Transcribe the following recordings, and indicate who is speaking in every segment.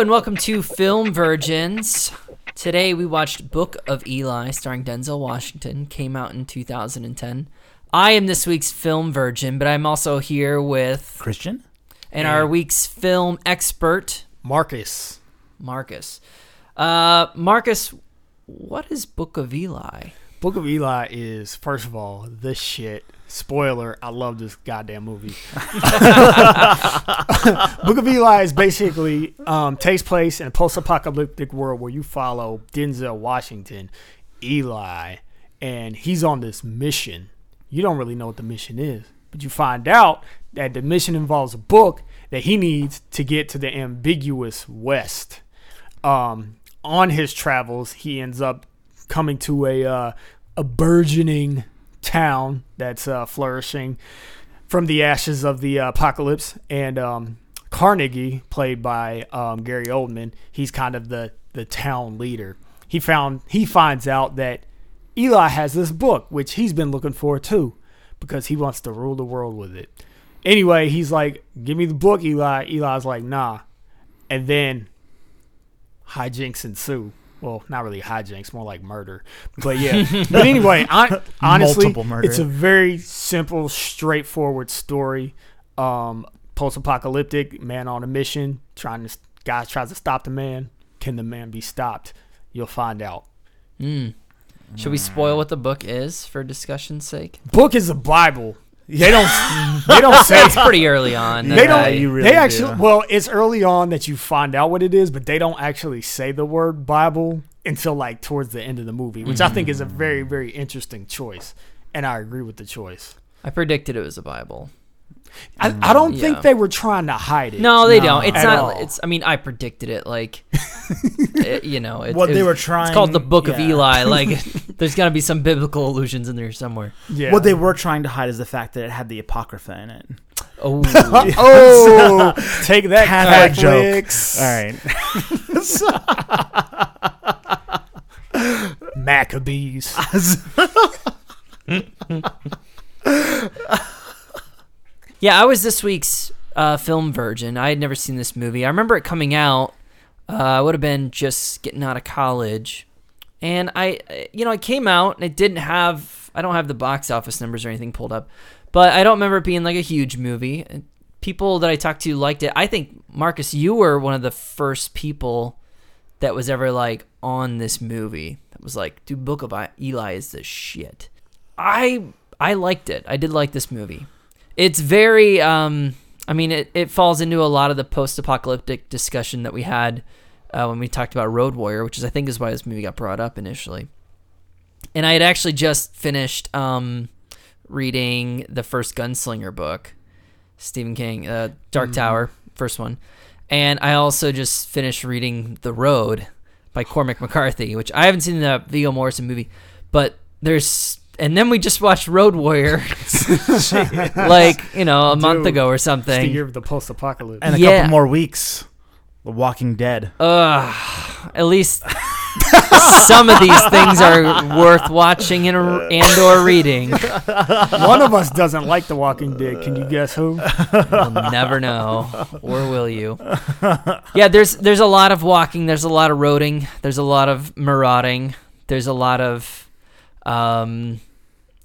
Speaker 1: hello and welcome to Film Virgins. Today we watched Book of Eli starring Denzel Washington, came out in 2010. I am this week's film virgin, but I'm also here with
Speaker 2: Christian?
Speaker 1: and our week's film expert,
Speaker 3: Marcus.
Speaker 1: Marcus. Uh, Marcus, what is Book of Eli?
Speaker 3: Book of Eli is first of all the shit. Spoiler: I love this goddamn movie. Book of Eli is basically um, takes place in a post-apocalyptic world where you follow Denzel Washington, Eli, and he's on this mission. You don't really know what the mission is, but you find out that the mission involves a book that he needs to get to the ambiguous West. Um, on his travels, he ends up coming to a uh, a burgeoning town that's uh, flourishing from the ashes of the uh, apocalypse. And um, Carnegie, played by um, Gary Oldman, he's kind of the the town leader. He found he finds out that Eli has this book, which he's been looking for too, because he wants to rule the world with it. Anyway, he's like, "Give me the book, Eli." Eli's like, "Nah," and then hijinks ensue. Well, not really hijinks, more like murder. But yeah. but anyway, I, honestly, it's a very simple, straightforward story. Um, post-apocalyptic man on a mission, trying to guy tries to stop the man. Can the man be stopped? You'll find out.
Speaker 1: Mm. Should we spoil what the book is for discussion's sake?
Speaker 3: Book is a Bible. They don't. they don't say.
Speaker 1: It's pretty early on.
Speaker 3: They don't.
Speaker 1: Uh,
Speaker 2: you really
Speaker 3: they actually.
Speaker 2: do.
Speaker 3: Well, it's early on that you find out what it is, but they don't actually say the word Bible until like towards the end of the movie, which I think is a very, very interesting choice, and I agree with the choice.
Speaker 1: I predicted it was a Bible.
Speaker 3: I, I mm, don't
Speaker 1: Yeah.
Speaker 3: think they were trying to hide it.
Speaker 1: No, they don't. It's not.
Speaker 3: all.
Speaker 1: It's. I mean, I predicted it. Like, it- eh, you know, it,
Speaker 2: What
Speaker 1: it
Speaker 2: they were trying-
Speaker 1: It's called the Book of. Eli. Like, there's got to be some biblical allusions in there somewhere.
Speaker 3: Yeah.
Speaker 2: What they were trying to hide is the fact that it had the Apocrypha in it.
Speaker 1: Oh,
Speaker 3: oh, take that,
Speaker 2: Catholic joke. All right.
Speaker 3: Maccabees.
Speaker 1: Yeah. I was this week's uh, film virgin. I had never seen this movie. I remember it coming out. Uh, I would have been just getting out of college, and I, you know, it came out and it didn't have. I don't have the box office numbers or anything pulled up, but I don't remember it being like a huge movie. People that I talked to liked it. I think Marcus, you were one of the first people that was ever like on this movie. That was like, dude, Book of Eli is the shit. I I liked it. I did like this movie. It's very um I mean it, it falls into a lot of the post apocalyptic discussion that we had uh, when we talked about Road Warrior, which is I think is why this movie got brought up initially. And I had actually just finished um reading the first Gunslinger book, Stephen King, uh, Dark Tower, first one. And I also just finished reading The Road by Cormac McCarthy, which I haven't seen the Viggo Morrison movie, but there's and then we just watched Road Warrior like, you know, a month ago or
Speaker 3: It's the
Speaker 1: something.
Speaker 3: year of the post-apocalypse.
Speaker 2: And a
Speaker 1: Yeah.
Speaker 2: couple more weeks. The Walking Dead.
Speaker 1: Ugh. At least some of these things are worth watching and, and or reading.
Speaker 3: One of us doesn't like The Walking Dead. Can you guess who?
Speaker 1: You'll never know, or will you? Yeah, there's there's a lot of walking. There's a lot of roading. There's a lot of marauding. There's a lot of um,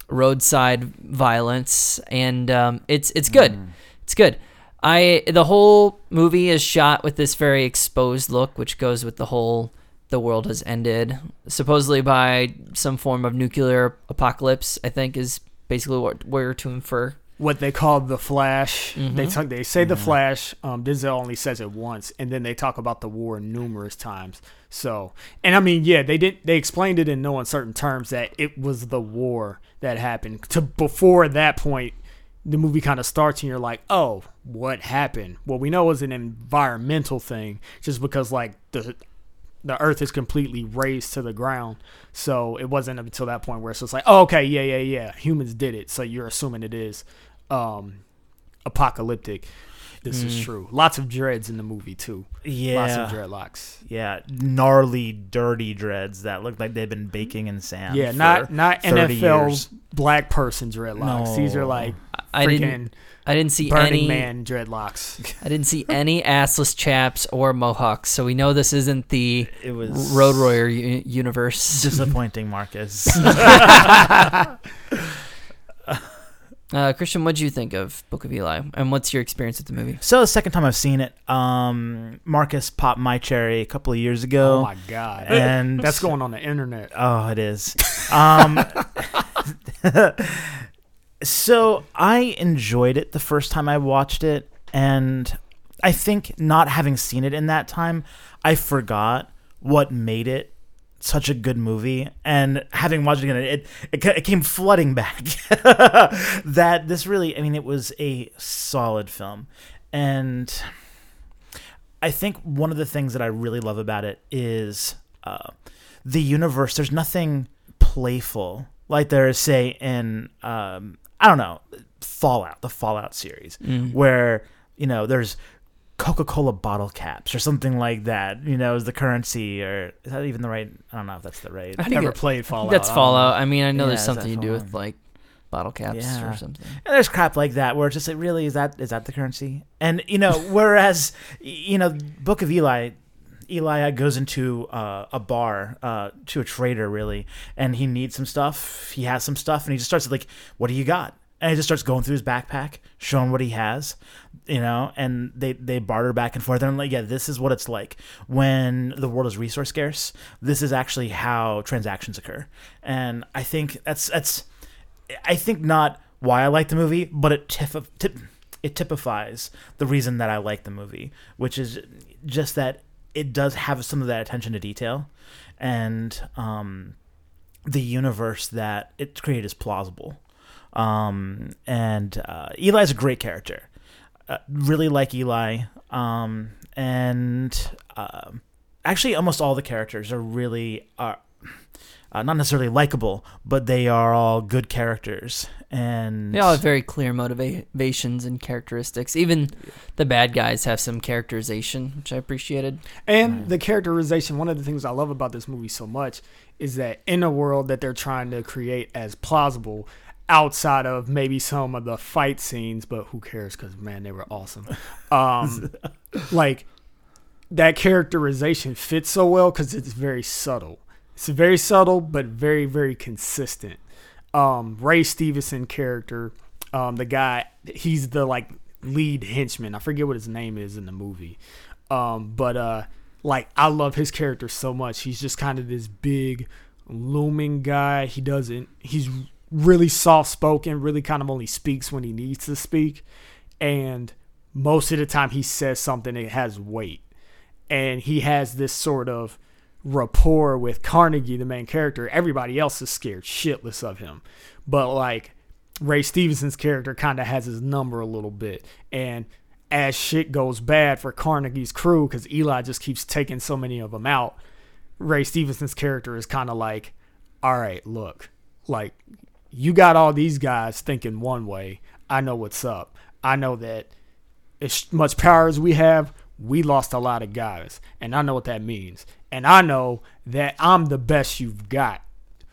Speaker 1: roadside violence, and um, it's it's good. It's good. I the whole movie is shot with this very exposed look, which goes with the whole the world has ended, supposedly by some form of nuclear apocalypse. I think is basically what we're to infer.
Speaker 3: What they call the Flash.
Speaker 1: Mm-hmm.
Speaker 3: They talk, they say the Flash. Um, Denzel only says it once, and then they talk about the war numerous times. So, and I mean, yeah, they did. They explained it in no uncertain terms that it was the war that happened. To before that point, the movie kind of starts, and you're like, oh, what happened? Well, we know it was an environmental thing, just because like the the earth is completely razed to the ground. So it wasn't until that point where it's like, oh, okay, yeah, yeah, yeah, humans did it. So you're assuming it is. Um, apocalyptic, this is mm. true. Lots of dreads in the movie too. Lots of
Speaker 2: Yeah,
Speaker 3: dreadlocks.
Speaker 2: yeah, gnarly, dirty dreads that look like they've been baking in sand.
Speaker 3: Yeah,
Speaker 2: for
Speaker 3: not not
Speaker 2: 30
Speaker 3: NFL
Speaker 2: years.
Speaker 3: black person dreadlocks. These are
Speaker 2: No.
Speaker 3: like
Speaker 1: I didn't. I didn't see
Speaker 3: Burning
Speaker 1: any.
Speaker 3: Man dreadlocks.
Speaker 1: I didn't see any assless chaps or mohawks, so we know this isn't the
Speaker 2: It was
Speaker 1: Road Warrior u- universe.
Speaker 2: disappointing, Marcus.
Speaker 1: Uh, Christian, what do you think of Book of Eli, and what's your experience with the movie?
Speaker 2: so the second time I've seen it, um, Marcus popped my cherry a couple of years ago.
Speaker 3: Oh my god,
Speaker 2: and
Speaker 3: that's going on the internet.
Speaker 2: Oh, it is. Um, so I enjoyed it the first time I watched it, and I think not having seen it in that time, I forgot what made it such a good movie. And having watched it again, it it, it came flooding back that this really, I mean, it was a solid film, and. I think one of the things that I really love about it is uh, the universe. There's nothing playful like there is, say, in um, I don't know Fallout, the Fallout series, where you know there's Coca-Cola bottle caps or something like that. You know, is the currency or is that even the right? I don't know if that's the right.
Speaker 3: I
Speaker 1: think
Speaker 3: never
Speaker 1: it-
Speaker 3: played Fallout.
Speaker 1: That's
Speaker 3: I don't know.
Speaker 1: Fallout. I mean, I know
Speaker 2: Yeah,
Speaker 1: there's something to do with like bottle caps
Speaker 2: Yeah.
Speaker 1: or something.
Speaker 2: And there's crap like that where it's just like, really, is that is that the currency? And you know, whereas you know, Book of Eli, Eli goes into uh, a bar uh, to a trader really, and he needs some stuff. He has some stuff, and he just starts like, "What do you got?" And he just starts going through his backpack, showing what he has, you know. And they they barter back and forth. And I'm like, yeah, this is what it's like when the world is resource scarce. This is actually how transactions occur, and I think that's that's. I think not why I like the movie, but it tif- tip, it typifies the reason that I like the movie, which is just that it does have some of that attention to detail, and um, the universe that it created is plausible. Um, and uh, Eli's a great character. Uh, really like Eli, um, and um actually almost all the characters are really are uh, not necessarily likable, but they are all good characters. And
Speaker 1: They all have very clear motivations and characteristics. Even the bad guys have some characterization, which I appreciated.
Speaker 3: And the characterization, one of the things I love about this movie so much is that in a world that they're trying to create as plausible outside of maybe some of the fight scenes, but who cares because man, they were awesome. Um, like that characterization fits so well because it's very subtle. It's very subtle, but very, very consistent. Um, Ray Stevenson character, um, the guy, he's the like lead henchman. I forget what his name is in the movie. Um, but uh, like I love his character so much. He's just kind of this big, looming guy. He doesn't. He's really soft spoken. Really, kind of only speaks when he needs to speak, and most of the time he says something that has weight. And he has this sort of rapport with Carnegie, the main character. Everybody else is scared shitless of him, but like Ray Stevenson's character kind of has his number a little bit. And as shit goes bad for Carnegie's crew, because Eli just keeps taking so many of them out, Ray Stevenson's character is kind of like, all right, look, like you got all these guys thinking one way. I know what's up. I know that as much power as we have, we lost a lot of guys. And I know what that means. And I know that I'm the best you've got.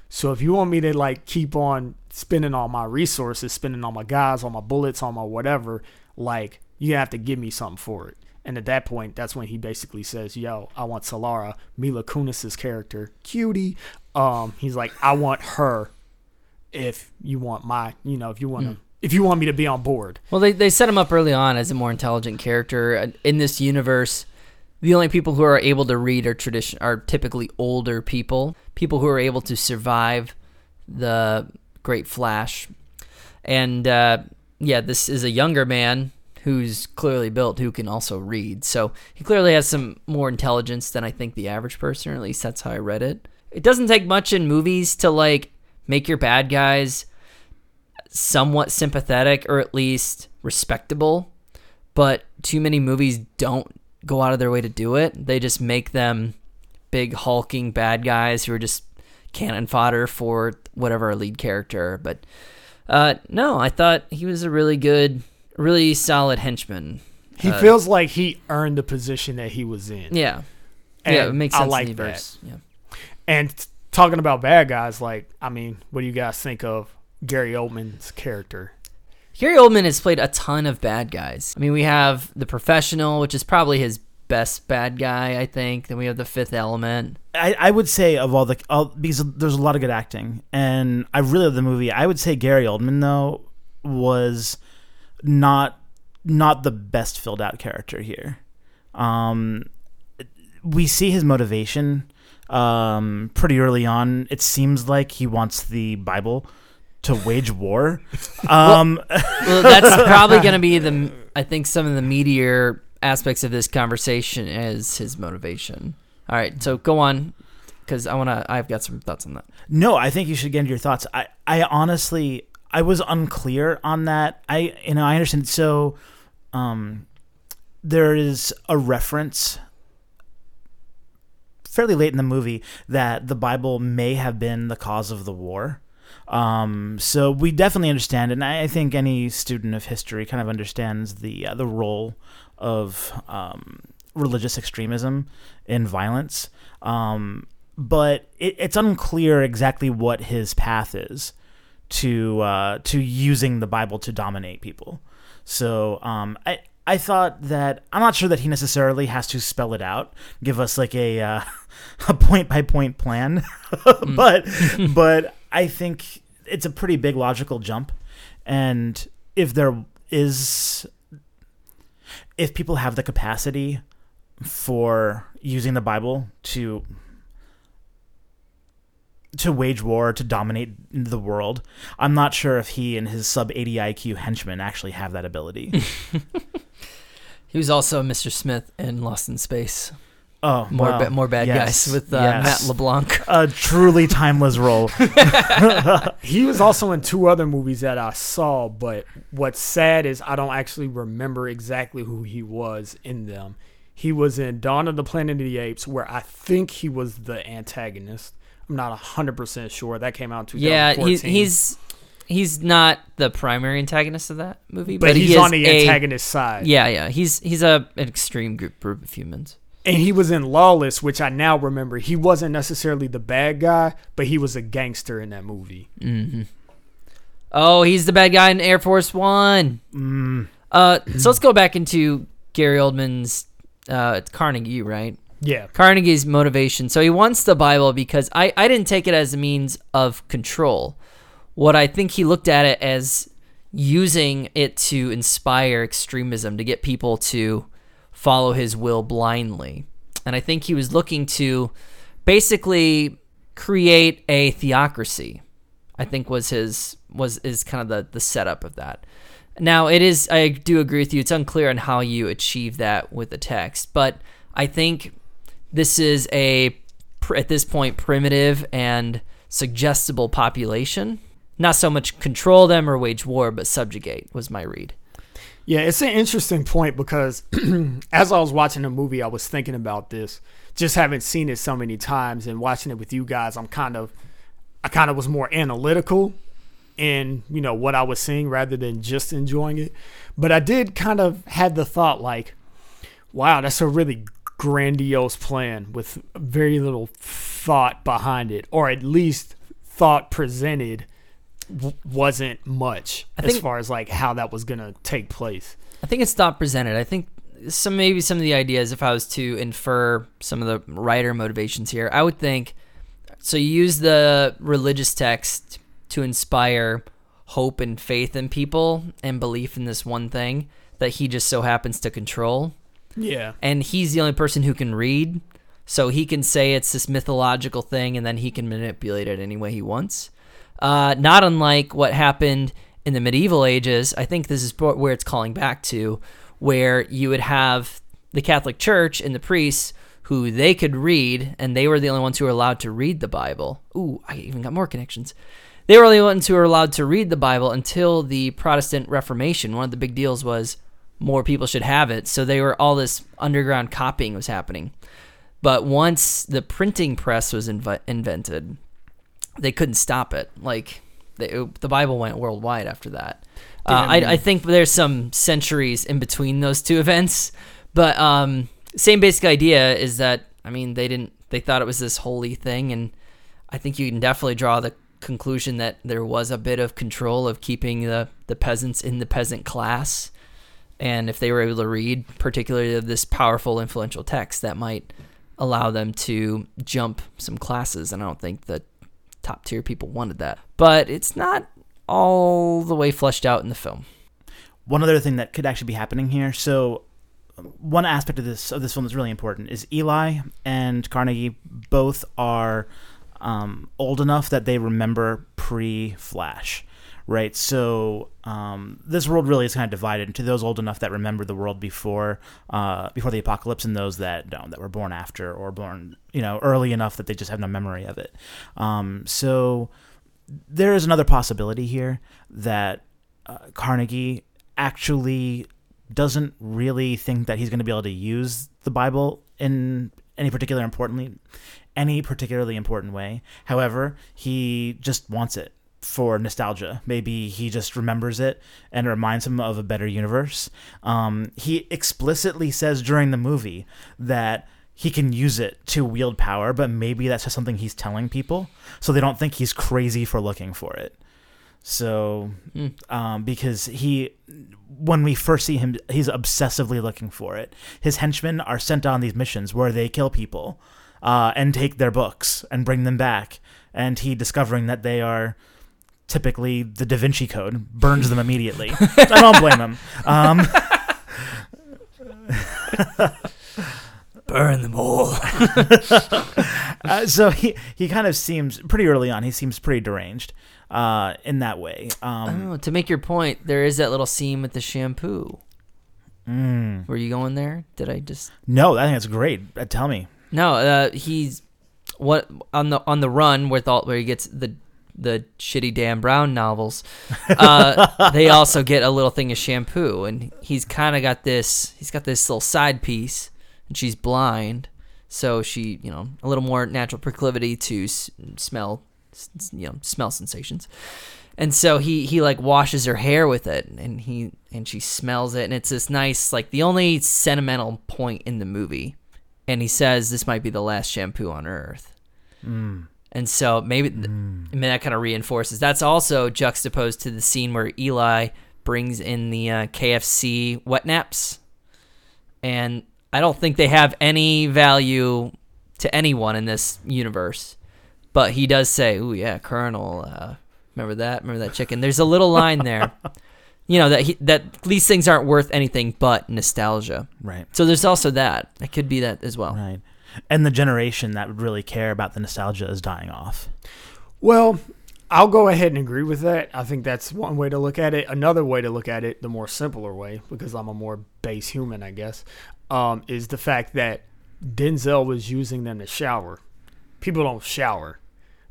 Speaker 3: So if you want me to like keep on spending all my resources, spending all my guys, all my bullets, all my whatever, like you have to give me something for it. And at that point, that's when he basically says, "Yo, I want Solara, Mila Kunis's character, cutie." Um, he's like, "I want her. If you want my, you know, if you want to, if you want me to be on board."
Speaker 1: Well, they, they set him up early on as a more intelligent character. Uh, In this universe, the only people who are able to read are tradition are typically older people, people who are able to survive the Great Flash. And uh, yeah, this is a younger man who's clearly built who can also read. So he clearly has some more intelligence than I think the average person, or at least that's how I read it. It doesn't take much in movies to like make your bad guys somewhat sympathetic or at least respectable, but too many movies don't go out of their way to do it. They just make them big hulking bad guys who are just cannon fodder for whatever our lead character. But uh, no, I thought he was a really good really solid henchman.
Speaker 3: He
Speaker 1: Uh,
Speaker 3: feels like he earned the position that he was in.
Speaker 1: Yeah,
Speaker 3: And
Speaker 1: yeah, it makes
Speaker 3: I
Speaker 1: sense.
Speaker 3: like
Speaker 1: in the
Speaker 3: that.
Speaker 1: Yeah.
Speaker 3: And talking about bad guys, like I mean, what do you guys think of Gary Oldman's character?
Speaker 1: Gary Oldman has played a ton of bad guys. I mean, we have The Professional, which is probably his best bad guy, I think. Then we have The Fifth Element.
Speaker 2: I, I would say of all the all, because there's a lot of good acting, and I really love the movie. I would say Gary Oldman though was not not the best filled out character here. Um, we see his motivation um, pretty early on. It seems like he wants the Bible to wage war. Um,
Speaker 1: Well, that's probably going to be the, I think, some of the meatier aspects of this conversation is his motivation. All right, so go on, because I want to, I've got some thoughts on that.
Speaker 2: No, I think you should get into your thoughts. I, I honestly, I was unclear on that. I, you know, I understand. So, um, there is a reference fairly late in the movie that the Bible may have been the cause of the war. Um, so we definitely understand, and I I think any student of history kind of understands the uh, the role of um, religious extremism in violence. Um, but it, it's unclear exactly what his path is to uh, to using the Bible to dominate people. So um, I I thought that I'm not sure that he necessarily has to spell it out, give us like a uh, a point by point plan, but but I think it's a pretty big logical jump, and if there is if people have the capacity for using the Bible to to wage war to dominate the world. I'm not sure if he and his sub 80 IQ henchmen actually have that ability.
Speaker 1: He was also Mr. Smith in Lost in Space.
Speaker 2: Oh,
Speaker 1: More,
Speaker 2: well,
Speaker 1: ba- more bad
Speaker 2: yes,
Speaker 1: guys with uh,
Speaker 2: yes.
Speaker 1: Matt LeBlanc.
Speaker 2: A truly timeless role.
Speaker 3: He was also in two other movies that I saw, but what's sad is I don't actually remember exactly who he was in them. He was in Dawn of the Planet of the Apes, where I think he was the antagonist. I'm not 100% sure. That came out in
Speaker 1: Yeah,
Speaker 3: 2014.
Speaker 1: he's he's he's not the primary antagonist of that movie,
Speaker 3: but,
Speaker 1: but,
Speaker 3: he's
Speaker 1: he
Speaker 3: on the
Speaker 1: a-
Speaker 3: antagonist side.
Speaker 1: Yeah, yeah, he's he's a an extreme group, group of humans.
Speaker 3: And he was in Lawless, which I now remember. He wasn't necessarily the bad guy, but he was a gangster in that movie.
Speaker 1: hmm Oh, he's the bad guy in Air Force One.
Speaker 2: Mm,
Speaker 1: Uh, so let's go back into Gary Oldman's uh, it's Carnegie, right?
Speaker 3: Yeah.
Speaker 1: Carnegie's motivation. So he wants the Bible because I, I didn't take it as a means of control. What I think he looked at it as using it to inspire extremism, to get people to follow his will blindly. And I think he was looking to basically create a theocracy. I think was his was is kind of the the setup of that. Now it is I do agree with you. It's unclear on how you achieve that with the text, but I think this is a at this point primitive and suggestible population. Not so much control them or wage war, but subjugate was my read.
Speaker 3: Yeah, it's an interesting point because as I was watching the movie, I was thinking about this. Just having seen it so many times and watching it with you guys, I'm kind of, I kind of was more analytical in you know what I was seeing rather than just enjoying it. But I did kind of had the thought like, wow, that's a really grandiose plan with very little thought behind it, or at least thought presented w- wasn't much
Speaker 1: I
Speaker 3: as far as like how that was gonna take place.
Speaker 1: I think it's not presented. I think some maybe some of the ideas, if I was to infer some of the writer motivations here, I would think so. You use the religious text to inspire hope and faith in people and belief in this one thing that he just so happens to control.
Speaker 3: Yeah.
Speaker 1: and he's the only person who can read so he can say it's this mythological thing and then he can manipulate it any way he wants. Uh, not unlike what happened in the medieval ages i think this is where it's calling back to where you would have the catholic church and the priests who they could read and they were the only ones who were allowed to read the bible. Ooh i even got more connections. They were the only ones who were allowed to read the bible until the protestant reformation. One of the big deals was more people should have it. So they were all this underground copying was happening. But once the printing press was inv- invented, they couldn't stop it. Like the, the Bible went worldwide after that. Uh, I, I think there's some centuries in between those two events, but um, same basic idea is that I mean they didn't they thought it was this holy thing, and I think you can definitely draw the conclusion that there was a bit of control of keeping the the peasants in the peasant class, and if they were able to read particularly this powerful influential text, that might allow them to jump some classes, and I don't think the top tier people wanted that, but it's not all the way fleshed out in the film.
Speaker 2: One other thing that could actually be happening here. So, one aspect of this of this film that's really important is Eli and Carnegie both are um, old enough that they remember pre-Flash, right? So um, this world really is kind of divided into those old enough that remember the world before uh, before the apocalypse, and those that don't, that were born after or born you know early enough that they just have no memory of it. Um, so there is another possibility here that uh, Carnegie actually doesn't really think that he's going to be able to use the Bible in any particular importantly any particularly important way. However, he just wants it for nostalgia. Maybe he just remembers it and it reminds him of a better universe. Um, he explicitly says during the movie that he can use it to wield power, but maybe that's just something he's telling people so they don't think he's crazy for looking for it. So, um, because he, when we first see him, he's obsessively looking for it. His henchmen are sent on these missions where they kill people uh, and take their books and bring them back. And he, discovering that they are typically the Da Vinci Code, burns them immediately. I don't blame him. Um,
Speaker 1: Burn them all.
Speaker 2: uh, so he he kind of seems pretty early on. He seems pretty deranged uh, in that way. Um,
Speaker 1: Oh, to make your point, there is that little scene with the shampoo.
Speaker 2: mm.
Speaker 1: Were you going there? Did I just?
Speaker 2: No, I think that's great. Uh, tell me.
Speaker 1: No, uh, he's what on the on the run with all where he gets the the shitty Dan Brown novels. Uh, they also get a little thing of shampoo, and he's kind of got this. He's got this little side piece, and she's blind, so she you know a little more natural proclivity to s- smell, s- you know, smell sensations. And so he he like washes her hair with it, and he and she smells it, and it's this nice like the only sentimental point in the movie and he says this might be the last shampoo on earth. And so maybe th- I mean, that kind of reinforces. That's also juxtaposed to the scene where Eli brings in the uh, KFC wet naps, and I don't think they have any value to anyone in this universe. But he does say, "Ooh, yeah, Colonel, uh, remember that? Remember that chicken?" There's a little line there, you know that he, that these things aren't worth anything but nostalgia.
Speaker 2: Right.
Speaker 1: So there's also that. It could be that as well.
Speaker 2: Right. And the generation that would really care about the nostalgia is dying off.
Speaker 3: Well, I'll go ahead and agree with that. I think that's one way to look at it. Another way to look at it, the more simpler way, because I'm a more base human, I guess, um, is the fact that Denzel was using them to shower. People don't shower,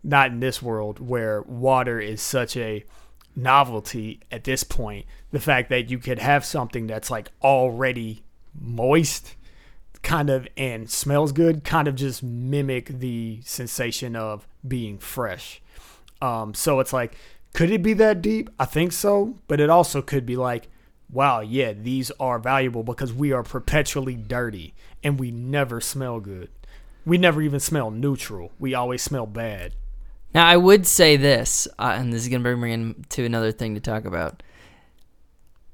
Speaker 3: not in this world where water is such a novelty at this point. The fact that you could have something that's like already moist kind of and smells good kind of just mimic the sensation of being fresh. Um so it's like could it be that deep? I think so but it also could be like wow yeah these are valuable because we are perpetually dirty and we never smell good. We never even smell neutral. We always smell bad.
Speaker 1: Now, I would say this, uh, and this is going to bring me into another thing to talk about.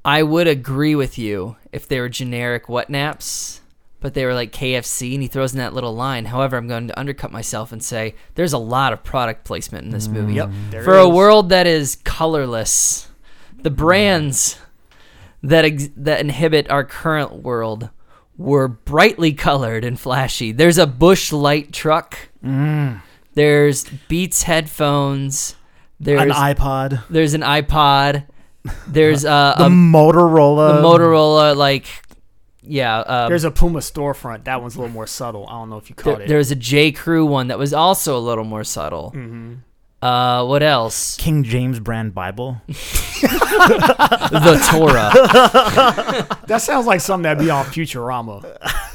Speaker 1: I would agree with you if they were generic wet naps, but they were like KFC, and he throws in that little line. However, I'm going to undercut myself and say there's a lot of product placement in this mm. movie.
Speaker 3: yep there
Speaker 1: For
Speaker 3: it
Speaker 1: a world that is colorless, the mm. brands that ex- that inhibit our current world were brightly colored and flashy. There's a Busch Light truck. Mm. There's Beats headphones. There's
Speaker 2: An iPod.
Speaker 1: there's an iPod. There's uh,
Speaker 2: The
Speaker 1: a,
Speaker 2: Motorola.
Speaker 1: the Motorola like yeah. Uh,
Speaker 3: there's a puma storefront that one's a little more subtle i don't know if you caught
Speaker 1: there,
Speaker 3: it
Speaker 1: there's a J Crew one that was also a little more subtle.
Speaker 3: Mm-hmm.
Speaker 1: Uh, what else?
Speaker 2: King James brand Bible.
Speaker 1: the Torah.
Speaker 3: that sounds like something that'd be on futurama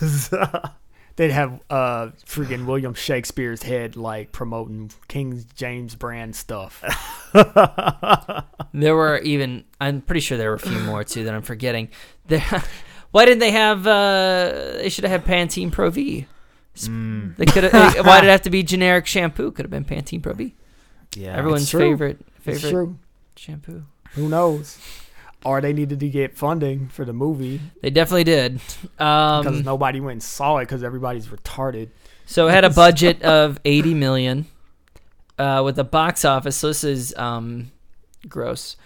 Speaker 3: they'd have uh freaking William Shakespeare's head like promoting King James brand stuff.
Speaker 1: There were even. I'm pretty sure there were a few more too that I'm forgetting. There, why didn't they have? uh They should have had Pantene Pro V.
Speaker 2: Mm,
Speaker 1: They could. have Why did it have to be generic shampoo? Could have been Pantene Pro V.
Speaker 2: yeah.
Speaker 1: Everyone's favorite
Speaker 3: It's
Speaker 1: favorite
Speaker 3: true.
Speaker 1: shampoo.
Speaker 3: Who knows? Or they needed to get funding for the movie
Speaker 1: They definitely did.
Speaker 3: because
Speaker 1: Um,
Speaker 3: nobody went and saw it because everybody's retarded.
Speaker 1: so it had a budget of 80 million, uh, with the box office. So this is um, gross,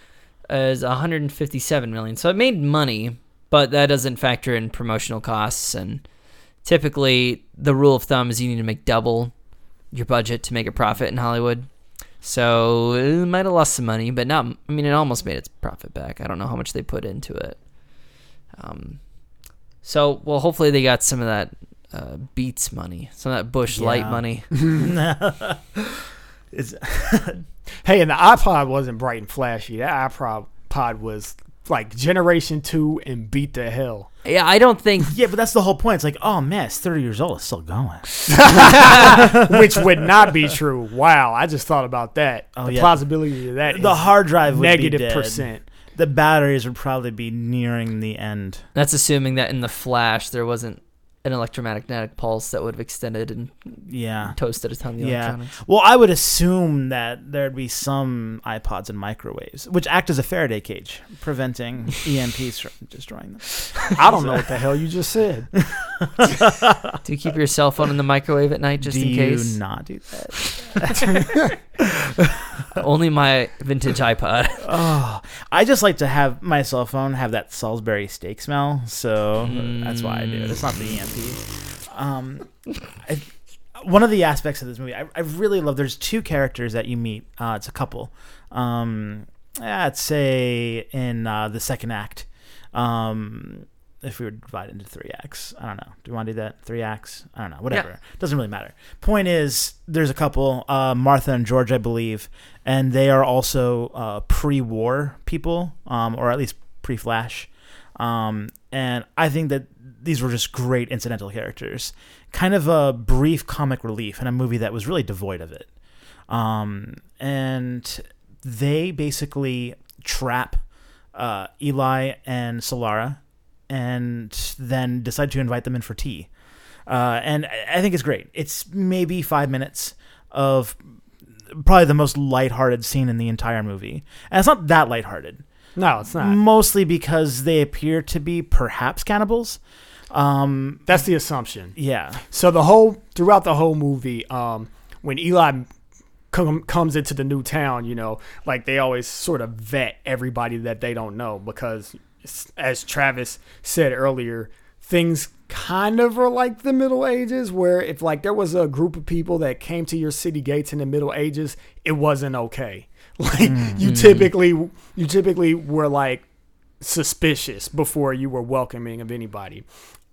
Speaker 1: is 157 million. So it made money, but that doesn't factor in promotional costs. And typically, the rule of thumb is you need to make double your budget to make a profit in Hollywood. So it might have lost some money, but not. I mean, it almost made its profit back. I don't know how much they put into it. Um, so well, hopefully they got some of that uh, Beats money, some of that Busch Light money.
Speaker 3: Hey, and the iPod wasn't bright and flashy. That iPod pod was like Generation Two and beat the hell.
Speaker 1: Yeah, I don't think.
Speaker 2: yeah, but that's the whole point. It's like, oh man, it's 30 years old. It's still going.
Speaker 3: which would not be true. Wow, I just thought about that.
Speaker 2: Oh,
Speaker 3: the
Speaker 2: yeah.
Speaker 3: plausibility of that
Speaker 2: The
Speaker 3: is
Speaker 2: hard drive would be
Speaker 3: negative
Speaker 2: dead.
Speaker 3: percent.
Speaker 2: The batteries would probably be nearing the end.
Speaker 1: That's assuming that in the flash there wasn't an electromagnetic pulse that would have extended and
Speaker 2: Yeah.
Speaker 1: toasted a ton of the
Speaker 2: Yeah.
Speaker 1: electronics.
Speaker 2: Well, I would assume that there'd be some iPods and microwaves, which act as a Faraday cage, preventing EMPs from destroying them.
Speaker 3: I don't know what the hell you just said.
Speaker 1: Do you keep your cell phone in the microwave at night just
Speaker 2: do
Speaker 1: in case?
Speaker 2: you not do that?
Speaker 1: Only my vintage iPod.
Speaker 2: Oh, I just like to have my cell phone have that Salisbury steak smell, so that's why I do it. It's not the EMP. Um, I, one of the aspects of this movie, I, I really love. There's two characters that you meet. Uh, it's a couple. Um, I'd say in uh, the second act. Um, if we were divided into three acts, I don't know. Do you want to do that? Three acts? I don't know. Whatever. Doesn't really matter. Point is, there's a couple, uh, Martha and George, I believe, and they are also uh, pre-war people, um, or at least pre-Flash. Um, and I think that these were just great incidental characters, kind of a brief comic relief in a movie that was really devoid of it. Um, and they basically trap uh, Eli and Solara, and then decide to invite them in for tea. Uh, and I think it's great. It's maybe five minutes of probably the most lighthearted scene in the entire movie, and it's not that lighthearted.
Speaker 3: No, it's not.
Speaker 2: Mostly because they appear to be perhaps cannibals. Um,
Speaker 3: That's the assumption.
Speaker 2: yeah,
Speaker 3: So the whole throughout the whole movie, um, when Eli com- comes into the new town, you know, like they always sort of vet everybody that they don't know because, s- as Travis said earlier, things kind of are like the Middle Ages, where if like there was a group of people that came to your city gates in the Middle Ages, it wasn't okay. Like you typically, you typically were like suspicious before you were welcoming of anybody.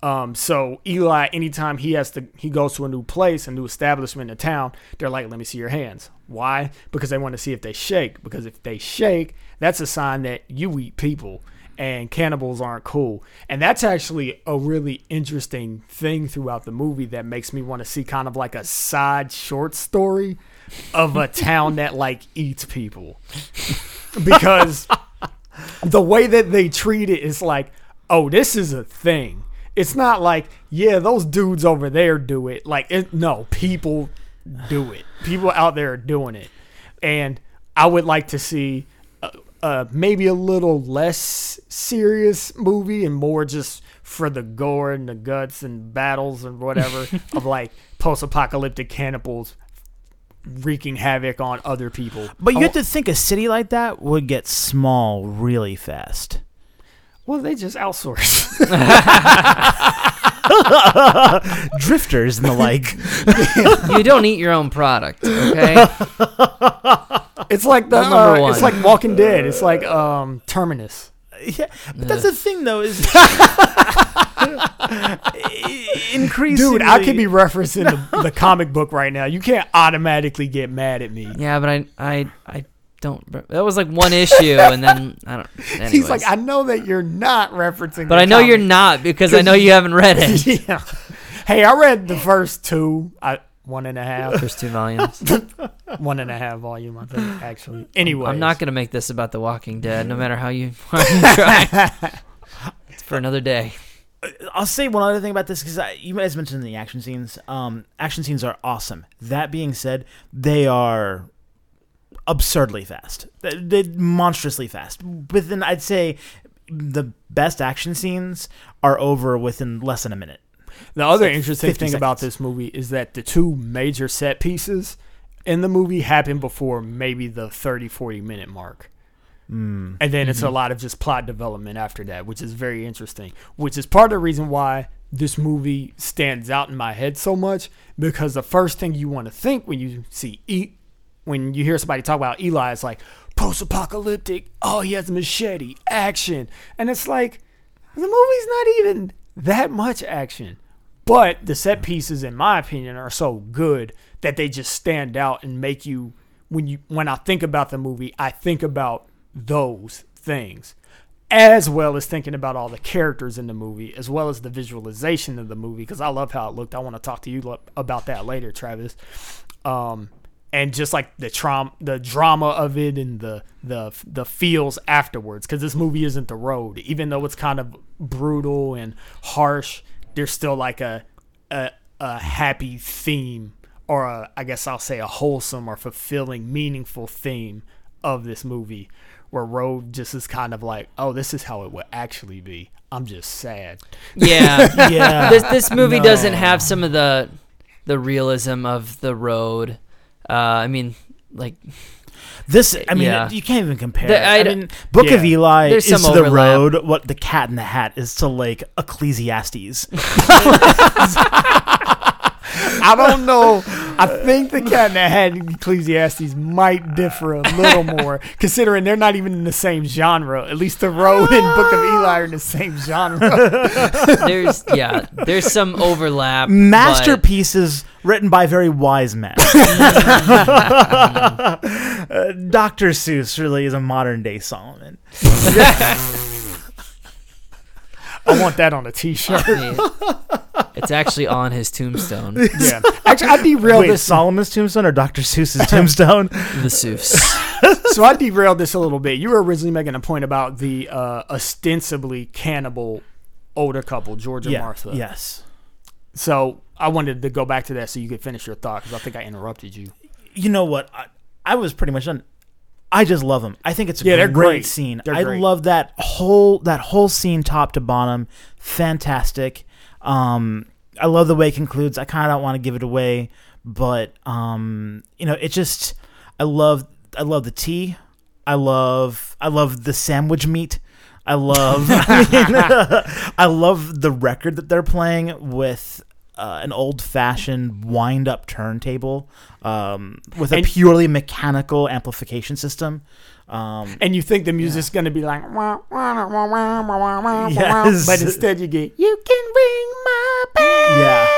Speaker 3: Um, so Eli, anytime he has to, he goes to a new place, a new establishment in a town, they're like, "Let me see your hands." Why? Because they want to see if they shake. Because if they shake, that's a sign that you eat people, and cannibals aren't cool. And that's actually a really interesting thing throughout the movie that makes me want to see kind of like a side short story of a town that like eats people, because the way that they treat it is like, oh, this is a thing. It's not like, yeah, those dudes over there do it. Like, it, no, people do it. People out there are doing it. And I would like to see uh, uh, maybe a little less serious movie and more just for the gore and the guts and battles and whatever of like post apocalyptic cannibals wreaking havoc on other people.
Speaker 2: but you
Speaker 3: I
Speaker 2: have to think a city like that would get small really fast.
Speaker 3: Well, they just outsource.
Speaker 2: Drifters and the like.
Speaker 1: you don't eat your own product, okay?
Speaker 3: It's like the
Speaker 1: Rule number
Speaker 3: uh, it's like Walking Dead. It's like um Terminus.
Speaker 2: yeah, but that's the thing though is increasingly.
Speaker 3: Dude, I could be referencing the, the comic book right now. You can't automatically get mad at me.
Speaker 1: yeah, but I, I, I don't. re- That was like one issue, and then I don't. Anyways.
Speaker 3: He's like, I know that you're not referencing,
Speaker 1: but
Speaker 3: the
Speaker 1: I know you're
Speaker 3: comic."
Speaker 1: not because I know you haven't read it.
Speaker 3: yeah. hey, I read the first two, I one and a half,
Speaker 1: There's two volumes.
Speaker 3: one and a half volume, I think actually. Anyway,
Speaker 1: I'm not gonna make this about The Walking Dead, no matter how you, how you try. it's for another day.
Speaker 2: I'll say one other thing about this because you guys mentioned the action scenes. Um, action scenes are awesome. That being said, they are absurdly fast. They- They're monstrously fast. Within, I'd say, the best action scenes are over within less than a minute.
Speaker 3: The other
Speaker 2: like
Speaker 3: interesting
Speaker 2: 50
Speaker 3: thing about this movie is that the two major set pieces in the movie happen before maybe the 30, 40 minute mark.
Speaker 2: Mm.
Speaker 3: And then it's
Speaker 2: Mm-hmm.
Speaker 3: a lot of just plot development after that, which is very interesting. Which is part of the reason why this movie stands out in my head so much because the first thing you want to think when you see E, when you hear somebody talk about Eli, is like post-apocalyptic. Oh, he has a machete, action, and it's like the movie's not even that much action. But the set pieces, in my opinion, are so good that they just stand out and make you when you when I think about the movie, I think about those things. As well as thinking about all the characters in the movie, as well as the visualization of the movie, because I love how it looked. I want to talk to you about that later, Travis. Um, and just like the trauma, the drama of it, and the the the feels afterwards. Because this movie isn't the road, even though it's kind of brutal and harsh. There's still like a a, a happy theme, or a, I guess I'll say a wholesome or fulfilling, meaningful theme of this movie, where Road just is kind of like, oh, this is how it would actually be. I'm just sad.
Speaker 1: Yeah,
Speaker 2: Yeah.
Speaker 1: this this movie
Speaker 2: No.
Speaker 1: doesn't have some of the the realism of the road. Uh, I mean, like
Speaker 2: This, I mean,
Speaker 1: Yeah.
Speaker 2: you can't even compare.
Speaker 1: The-
Speaker 2: it. I,
Speaker 1: I d-
Speaker 2: mean, Book of Eli
Speaker 1: There's
Speaker 2: is
Speaker 1: some
Speaker 2: to the road what the Cat in the Hat is to like Ecclesiastes.
Speaker 3: I don't know. I think the Cat in the Hat and Ecclesiastes might differ a little more, considering they're not even in the same genre. At least the Road and Book of Eli are in the same genre.
Speaker 1: there's yeah, there's some overlap. but-
Speaker 2: Masterpieces written by very wise men. Uh, Dr. Seuss really is a modern day Solomon.
Speaker 3: I want that on a T-shirt.
Speaker 1: I mean, it's actually on his tombstone,
Speaker 3: Yeah. Actually, I derailed
Speaker 2: Wait,
Speaker 3: this.
Speaker 2: Solomon's tombstone or Dr. Seuss's tombstone?
Speaker 1: the Seuss.
Speaker 3: so I derailed this a little bit. You were originally making a point about the uh, ostensibly cannibal older couple, George and
Speaker 2: yeah.
Speaker 3: Martha.
Speaker 2: Yes.
Speaker 3: So I wanted to go back to that so you could finish your thought because I think I interrupted you.
Speaker 2: You know what? I, I was pretty much done. I just love them. I think it's a
Speaker 3: Yeah, they're
Speaker 2: great,
Speaker 3: great.
Speaker 2: scene.
Speaker 3: They're
Speaker 2: I
Speaker 3: great.
Speaker 2: love that whole that whole scene top to bottom. Fantastic. Um, I love the way it concludes. I kind of don't want to give it away, but um, you know, it just I love I love the tea. I love I love the sandwich meat. I love I, mean, I love the record that they're playing with uh, an old fashioned wind up turntable um, with a
Speaker 3: and,
Speaker 2: purely mechanical amplification system. Um,
Speaker 3: and you think the music's yeah. going to be like,
Speaker 2: yes.
Speaker 3: but instead you get, you can ring my bell.
Speaker 2: Yeah.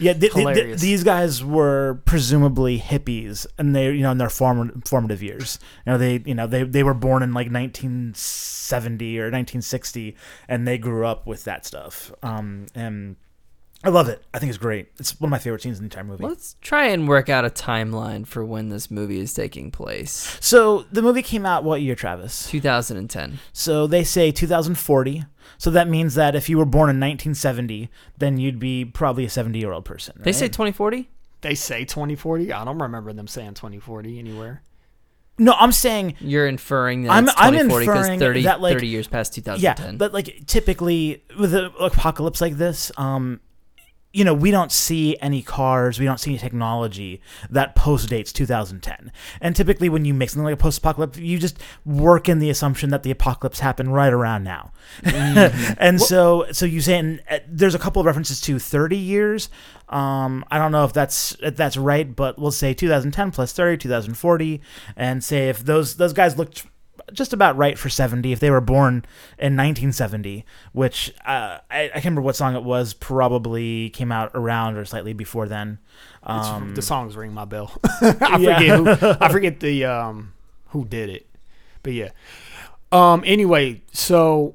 Speaker 2: Yeah, th- th- th- these guys were presumably hippies, and they, you know, in their form- formative years. You know, they, you know, they, they were born in like 1970 or 1960, and they grew up with that stuff. Um, and I love it. I think it's great. It's one of my favorite scenes in the entire movie.
Speaker 1: Let's try and work out a timeline for when this movie is taking place.
Speaker 2: So the movie came out what year, Travis?
Speaker 1: 2010.
Speaker 2: So they say 2040. So that means that if you were born in 1970, then you'd be probably a 70 year old person.
Speaker 1: They say 2040.
Speaker 3: They say 2040. I don't remember them saying 2040 anywhere.
Speaker 2: no. I'm saying
Speaker 1: You're inferring that
Speaker 2: I'm-
Speaker 1: it's
Speaker 2: I'm inferring
Speaker 1: 30,
Speaker 2: that, like-
Speaker 1: 30 years past 2010.
Speaker 2: Yeah,
Speaker 1: 2010.
Speaker 2: but like typically with an apocalypse like this, um, you know, we don't see any cars, we don't see any technology that post dates 2010. And typically, when you make something like a post apocalypse, you just work in the assumption that the apocalypse happened right around now. and so, so you say, and uh, there's a couple of references to 30 years. Um, I don't know if that's if that's right, but we'll say 2010 plus 30, 2040, and say if those those guys looked just about right for 70 if they were born in 1970 which uh, I, I can't remember what song it was probably came out around or slightly before then um,
Speaker 3: the songs ring my bell. I
Speaker 2: Yeah.
Speaker 3: forget who. I forget the um who did it, but yeah. Um. Anyway, so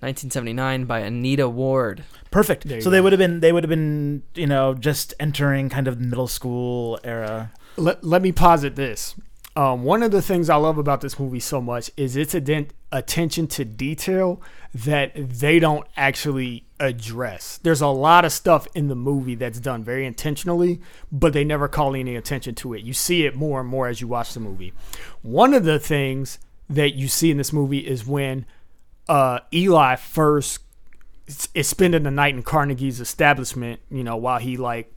Speaker 1: 1979 by Anita Ward.
Speaker 2: Perfect.
Speaker 3: There you
Speaker 2: So they would have been they would have been you know just entering kind of middle school era.
Speaker 3: let, let me posit this. Um, one of the things I love about this movie so much is its attention to detail that they don't actually address. There's a lot of stuff in the movie that's done very intentionally, but they never call any attention to it. You see it more and more as you watch the movie. One of the things that you see in this movie is when uh, Eli first is spending the night in Carnegie's establishment, you know, while he like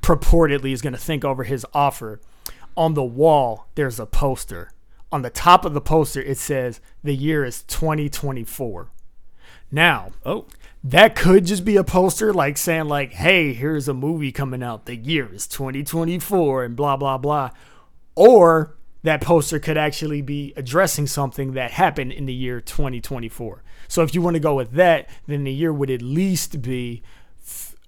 Speaker 3: purportedly is going to think over his offer. On the wall, there's a poster. On the top of the poster, it says the year is 2024. Now,
Speaker 2: Oh,
Speaker 3: that could just be a poster like saying like, "Hey, here's a movie coming out. The year is 2024 and blah blah blah." Or that poster could actually be addressing something that happened in the year 2024. So if you want to go with that, then the year would at least be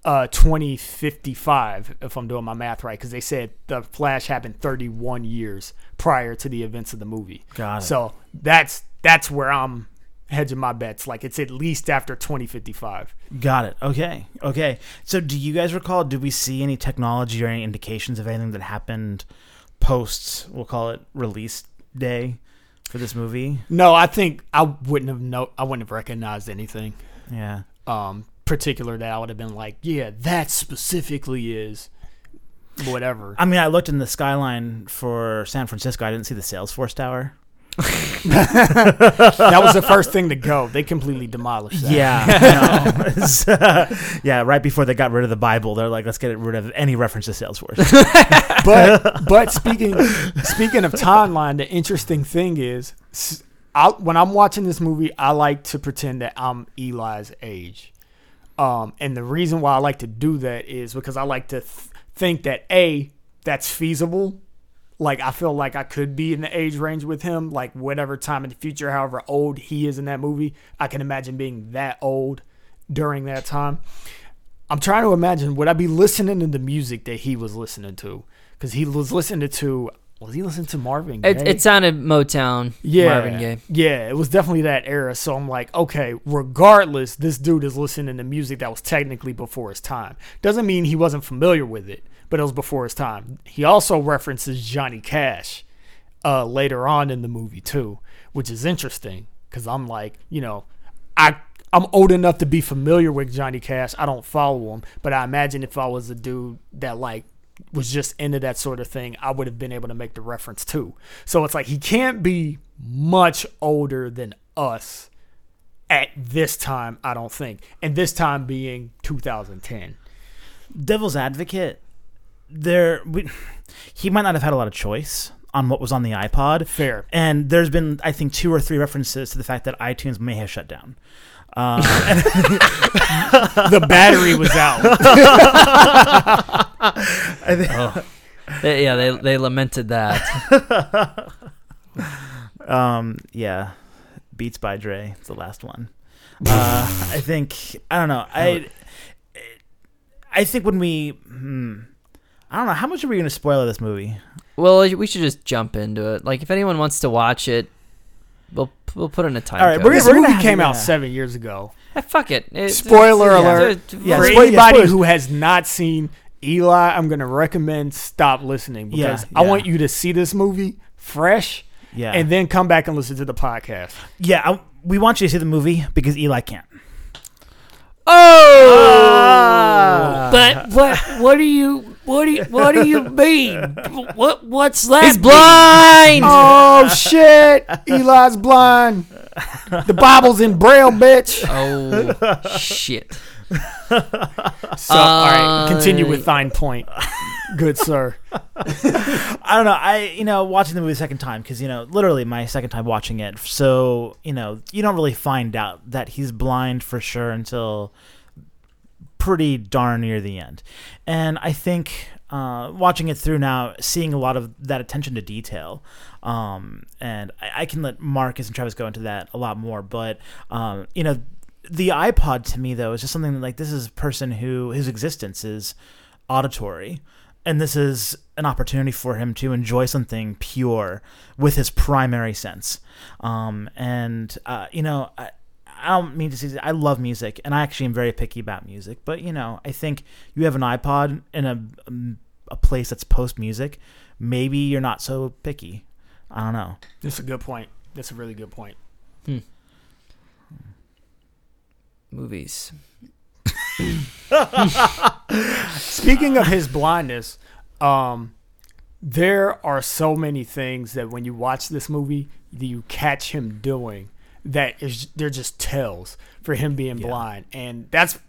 Speaker 3: uh 2055 if I'm doing my math right cuz they said the flash happened 31 years prior to the events of the movie.
Speaker 2: Got it.
Speaker 3: So that's that's where I'm hedging my bets like it's at least after 2055.
Speaker 2: got it. Okay, okay. So do you guys recall? Did we see any technology or any indications of anything that happened post? We'll call it release day for this movie.
Speaker 3: No, I think I wouldn't have no I wouldn't have recognized anything
Speaker 2: Yeah.
Speaker 3: um particular that I would have been like, yeah, that specifically is whatever.
Speaker 2: I mean, I looked in the skyline for San Francisco. I didn't see the Salesforce Tower.
Speaker 3: that was the first thing to go. They completely demolished that.
Speaker 2: Yeah, know. Uh, yeah. Right before they got rid of the Bible, they're like, let's get rid of any reference to Salesforce.
Speaker 3: but but speaking speaking of timeline, the interesting thing is, I, when I'm watching this movie, I like to pretend that I'm Eli's age, um, and the reason why I like to do that is because I like to th- think that a that's feasible. Like I feel like I could be in the age range with him, like whatever time in the future, however old he is in that movie, I can imagine being that old during that time. I'm trying to imagine would I be listening to the music that he was listening to? Because he was listening to was he listening to Marvin Gaye?
Speaker 1: It, it sounded Motown.
Speaker 3: yeah,
Speaker 1: Marvin Gaye.
Speaker 3: yeah, it was definitely that era. So I'm like, okay, regardless, this dude is listening to music that was technically before his time. Doesn't mean he wasn't familiar with it, but it was before his time. He also references Johnny Cash uh, later on in the movie too, which is interesting because I'm like, you know, I I'm old enough to be familiar with Johnny Cash. I don't follow him, but I imagine if I was a dude that like was just into that sort of thing, I would have been able to make the reference too. So it's like he can't be much older than us at this time, I don't think. And this time being 2010.
Speaker 2: Devil's advocate, there, we, he might not have had a lot of choice on what was on the iPod.
Speaker 3: Fair.
Speaker 2: And there's been, I think, two or three references to the fact that iTunes may have shut down. Uh,
Speaker 3: The battery was out.
Speaker 2: I think,
Speaker 1: They- yeah, they they lamented that.
Speaker 2: um, yeah, Beats by Dre. It's the last one. Uh, I think I don't know. I I think when we, hmm, I don't know how much are we going to spoil this movie.
Speaker 1: well, we should just jump into it. Like, if anyone wants to watch it, we'll we'll put in a time.
Speaker 2: All right,
Speaker 1: code.
Speaker 2: we're
Speaker 3: this
Speaker 2: we're gonna
Speaker 3: movie came out
Speaker 2: yeah.
Speaker 3: seven years ago.
Speaker 1: Eh, fuck it. It-
Speaker 3: Spoiler
Speaker 1: it's-
Speaker 3: alert.
Speaker 1: it's-
Speaker 2: Yeah,
Speaker 3: For
Speaker 2: spoil-
Speaker 3: anybody
Speaker 2: spoilers.
Speaker 3: who has not seen Eli, I'm going to recommend stop listening
Speaker 2: Yeah,
Speaker 3: because I
Speaker 2: yeah.
Speaker 3: want you to see this movie fresh
Speaker 2: Yeah,
Speaker 3: and then come back and listen to the podcast.
Speaker 2: yeah, I, we want you to see the movie because Eli can't.
Speaker 1: Oh,
Speaker 3: But what what do you what do you what do you mean? What what's that?
Speaker 1: he's blind.
Speaker 3: Oh shit! Eli's blind. The Bible's in braille, bitch.
Speaker 1: Oh shit.
Speaker 3: So, all right, uh, continue with thine point, good sir.
Speaker 2: I don't know. I you know watching the movie the second time because you know literally my second time watching it. So you know you don't really find out that he's blind for sure until pretty darn near the end. And I think uh, watching it through now, seeing a lot of that attention to detail, um, and I, I can let Marcus and Travis go into that a lot more. But um, you know, the iPod to me though is just something like this is a person who his existence is auditory. And this is an opportunity for him to enjoy something pure with his primary sense. Um, and, uh, you know, I, I don't mean to say I love music, and I actually am very picky about music. But you know, I think you have an iPod in a um, a place that's post music. Maybe you're not so picky. I don't know.
Speaker 3: That's a good point. That's a really good point.
Speaker 1: Movies.
Speaker 3: Speaking of his blindness, um, there are so many things that when you watch this movie, that you catch him doing that is they're just tells for him being blind, and that's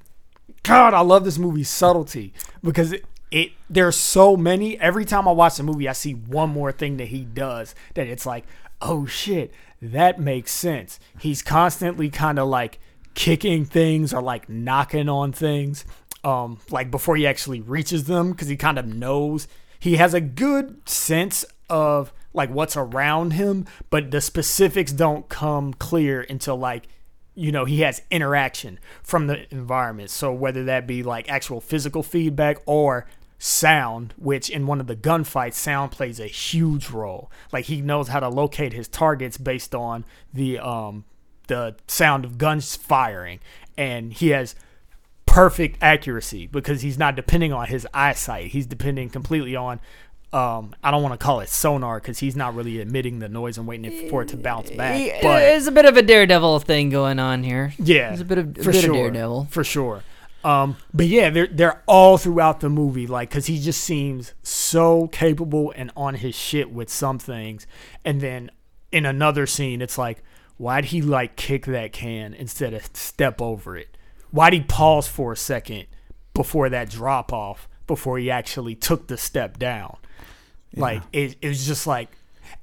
Speaker 3: God. I love this movie's subtlety because it, it there's so many. Every time I watch the movie, I see one more thing that he does that it's like, oh shit, that makes sense. He's constantly kind of like kicking things or like knocking on things um like before he actually reaches them because he kind of knows he has a good sense of like what's around him but the specifics don't come clear until like you know he has interaction from the environment. So whether that be like actual physical feedback or sound which in one of the gunfights sound plays a huge role. Like he knows how to locate his targets based on the um the sound of guns firing. And he has perfect accuracy because he's not depending on his eyesight. He's depending completely on um, I don't want to call it sonar because he's not really emitting the noise and waiting for it to bounce back.
Speaker 1: He-
Speaker 3: But
Speaker 1: There's a bit of a daredevil thing going on here.
Speaker 3: yeah,
Speaker 1: There's a bit of a
Speaker 3: for
Speaker 1: bit
Speaker 3: sure,
Speaker 1: of daredevil.
Speaker 3: for sure. Um, but yeah, they're they're all throughout the movie, like because he just seems so capable and on his shit with some things, and then in another scene, it's like, why'd he like kick that can instead of step over it? Why'd he pause for a second before that drop off before he actually took the step down? Like it, it was just like,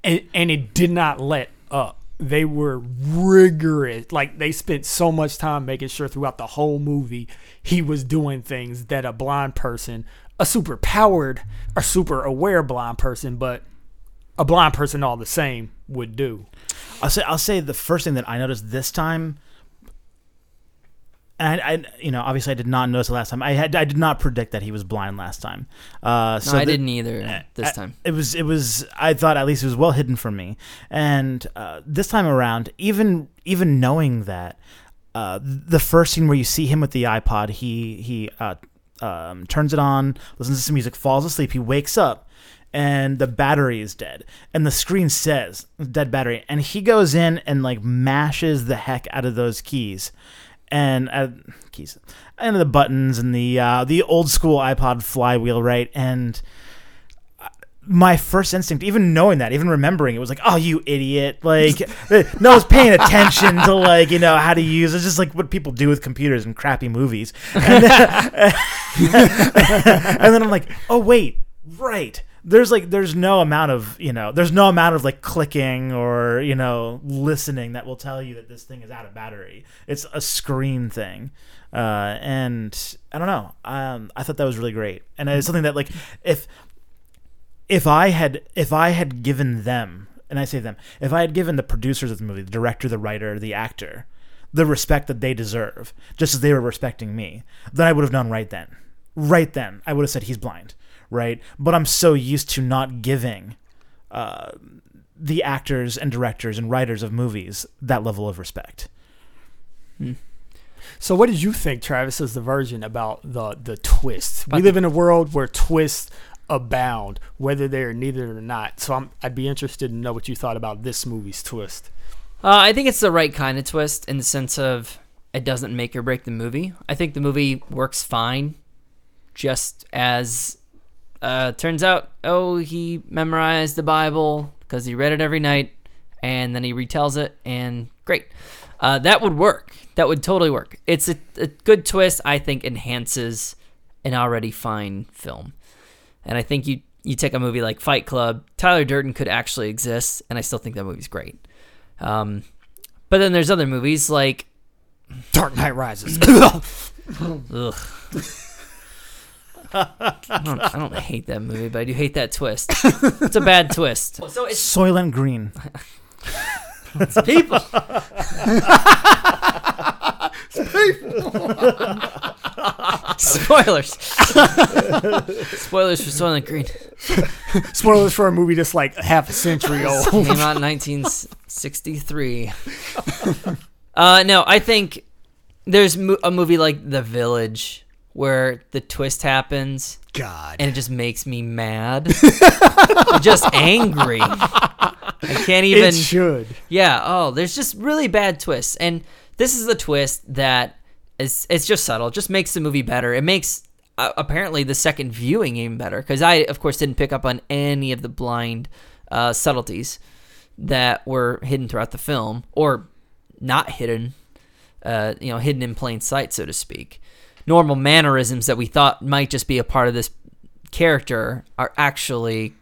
Speaker 3: and, and it did not let up. They were rigorous. Like they spent so much time making sure throughout the whole movie he was doing things that a blind person, a super powered or super aware blind person, but a blind person all the same would do.
Speaker 2: I'll say I'll say the first thing that I noticed this time, and I, I you know obviously I did not notice it last time. I had I did not predict that he was blind last time. Uh,
Speaker 1: No,
Speaker 2: so
Speaker 1: I
Speaker 2: the-
Speaker 1: didn't either this
Speaker 2: I-
Speaker 1: time.
Speaker 2: It was it was I thought at least it was well hidden from me. And uh, this time around, even even knowing that, uh, the first scene where you see him with the iPod, he he uh, um, turns it on, listens to some music, falls asleep. He wakes up, and the battery is dead, and the screen says dead battery, and he goes in and like mashes the heck out of those keys. And uh, keys, and the buttons, and the uh, the old school iPod flywheel, right? And my first instinct, even knowing that, even remembering it, was like, "Oh, you idiot!" Like, no one's paying attention to like you know how to use. It's just like what people do with computers and crappy movies. And then, and then I'm like, "Oh wait, right." There's like there's no amount of you know there's no amount of like clicking or you know listening that will tell you that this thing is out of battery. It's a screen thing, uh, and I don't know. Um, I thought that was really great, and it's something that like if if I had if I had given them, and I say them, if I had given the producers of the movie, the director, the writer, the actor, the respect that they deserve, just as they were respecting me, then I would have known right then. Right then, I would have said he's blind, right? But I'm so used to not giving uh, the actors and directors and writers of movies that level of respect.
Speaker 3: So, what did you think, Travis, as the virgin about the the twists? We live in a world where twists abound, whether they're needed or not. So, I'm, I'd be interested to know what you thought about this movie's twist.
Speaker 1: Uh, I think it's the right kind of twist in the sense of it doesn't make or break the movie. I think the movie works fine, just as uh, turns out. Oh, he memorized the Bible because he read it every night, and then he retells it, and great. Uh, that would work. That would totally work. It's a, a good twist. I think enhances an already fine film, and I think you you take a movie like Fight Club. Tyler Durden could actually exist, and I still think that movie's great. Um, but then there's other movies like
Speaker 3: Dark Knight Rises.
Speaker 1: ugh. I don't, I don't hate that movie, but I do hate that twist. It's a bad twist. So it's
Speaker 2: Soylent Green.
Speaker 1: It's people. It's people Spoilers. Spoilers for Soylent Green.
Speaker 3: Spoilers for a movie that's like half a century old.
Speaker 1: Came out in 1963. Uh, no, I think there's mo- a movie like The Village where the twist happens
Speaker 3: God.
Speaker 1: and it just makes me mad. Just angry. I can't even.
Speaker 3: it should.
Speaker 1: Yeah. Oh, there's just really bad twists, and this is the twist that is it's just subtle. It just makes the movie better. It makes uh, apparently the second viewing even better because I, of course, didn't pick up on any of the blind uh, subtleties that were hidden throughout the film or not hidden. Uh, you know, hidden in plain sight, so to speak. Normal mannerisms that we thought might just be a part of this character are actually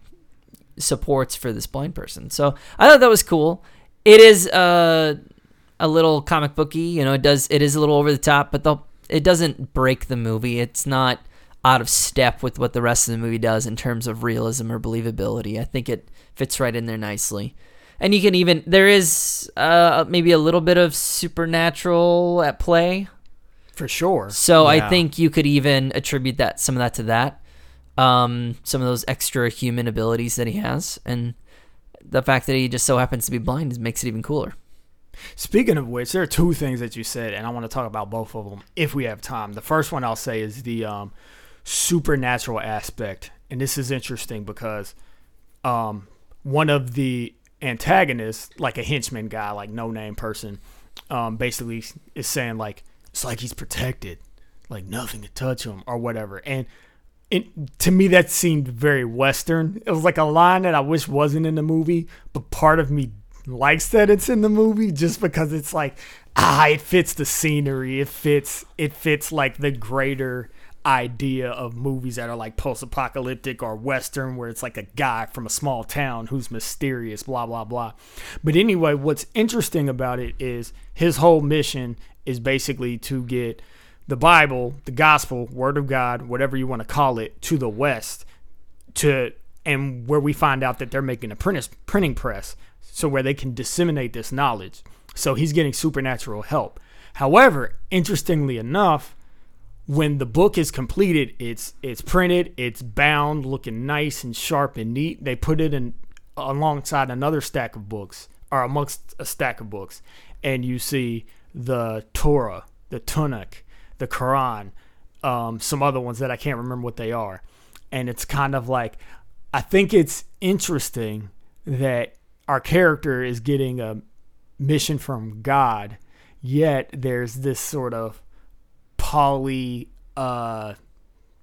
Speaker 1: supports for this blind person. So I thought that was cool. It is uh, a little comic booky, you know. It does it is a little over the top, but it doesn't break the movie. It's not out of step with what the rest of the movie does in terms of realism or believability. I think it fits right in there nicely. And you can even there is uh, maybe a little bit of supernatural at play.
Speaker 3: For sure.
Speaker 1: So I think you could even attribute that some of that to that. Um, some of those extra human abilities that he has, and the fact that he just so happens to be blind makes it even cooler.
Speaker 3: Speaking of which, there are two things that you said, and I want to talk about both of them if we have time. The first one I'll say is the um, supernatural aspect, and this is interesting because um, one of the antagonists, like a henchman guy, like no name person, um, basically is saying like it's like he's protected, like nothing to touch him or whatever, and. It, to me, that seemed very Western. It was like a line that I wish wasn't in the movie, but part of me likes that it's in the movie just because it's like ah it fits the scenery it fits it fits like the greater idea of movies that are like post-apocalyptic or western where it's like a guy from a small town who's mysterious blah blah blah but anyway what's interesting about it is his whole mission is basically to get the bible the gospel word of god whatever you want to call it to the west to and where we find out that they're making a printing press so where they can disseminate this knowledge. So he's getting supernatural help. However interestingly enough when the book is completed it's it's printed it's bound looking nice and sharp and neat. They put it in alongside another stack of books or amongst a stack of books and you see the torah the Tanakh, the quran um, some other ones that i can't remember what they are and it's kind of like I think it's interesting that our character is getting a mission from God, yet there's this sort of poly uh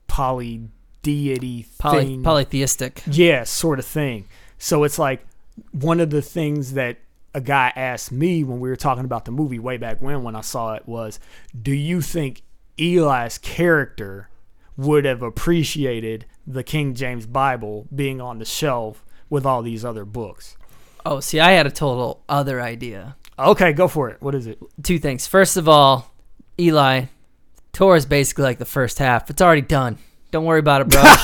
Speaker 3: poly deity
Speaker 1: Poly,
Speaker 3: thing.
Speaker 1: polytheistic.
Speaker 3: Yeah, sort of thing. So it's like one of the things that a guy asked me when we were talking about the movie way back when when I saw it was, do you think Eli's character would have appreciated the King James Bible being on the shelf with all these other books?
Speaker 1: Oh, see, I had a total other idea.
Speaker 3: Okay, go for it. What is it?
Speaker 1: Two things. First of all, Eli, Torah is basically like the first half. It's already done. Don't worry about it, bro.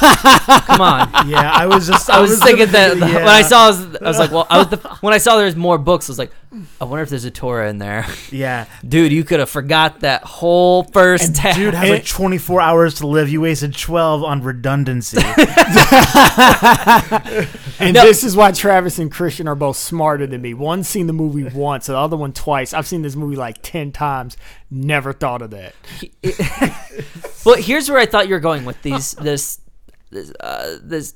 Speaker 1: Come on.
Speaker 2: Yeah, I was just.
Speaker 1: I was thinking that
Speaker 2: yeah.
Speaker 1: when I saw, I was, I was like, well, I was the, when I saw there was more books, I was like, I wonder if there's a Torah in there,
Speaker 2: Yeah,
Speaker 1: dude. You could have forgot that whole first half.
Speaker 2: dude has like 24 hours to live. You wasted 12 on redundancy.
Speaker 3: And
Speaker 1: No.
Speaker 3: this is why Travis and Christian are both smarter than me. One's seen the movie once, the other one twice. I've seen this movie like 10 times. Never thought of that.
Speaker 1: well, here's where I thought you were going with these this this, uh, this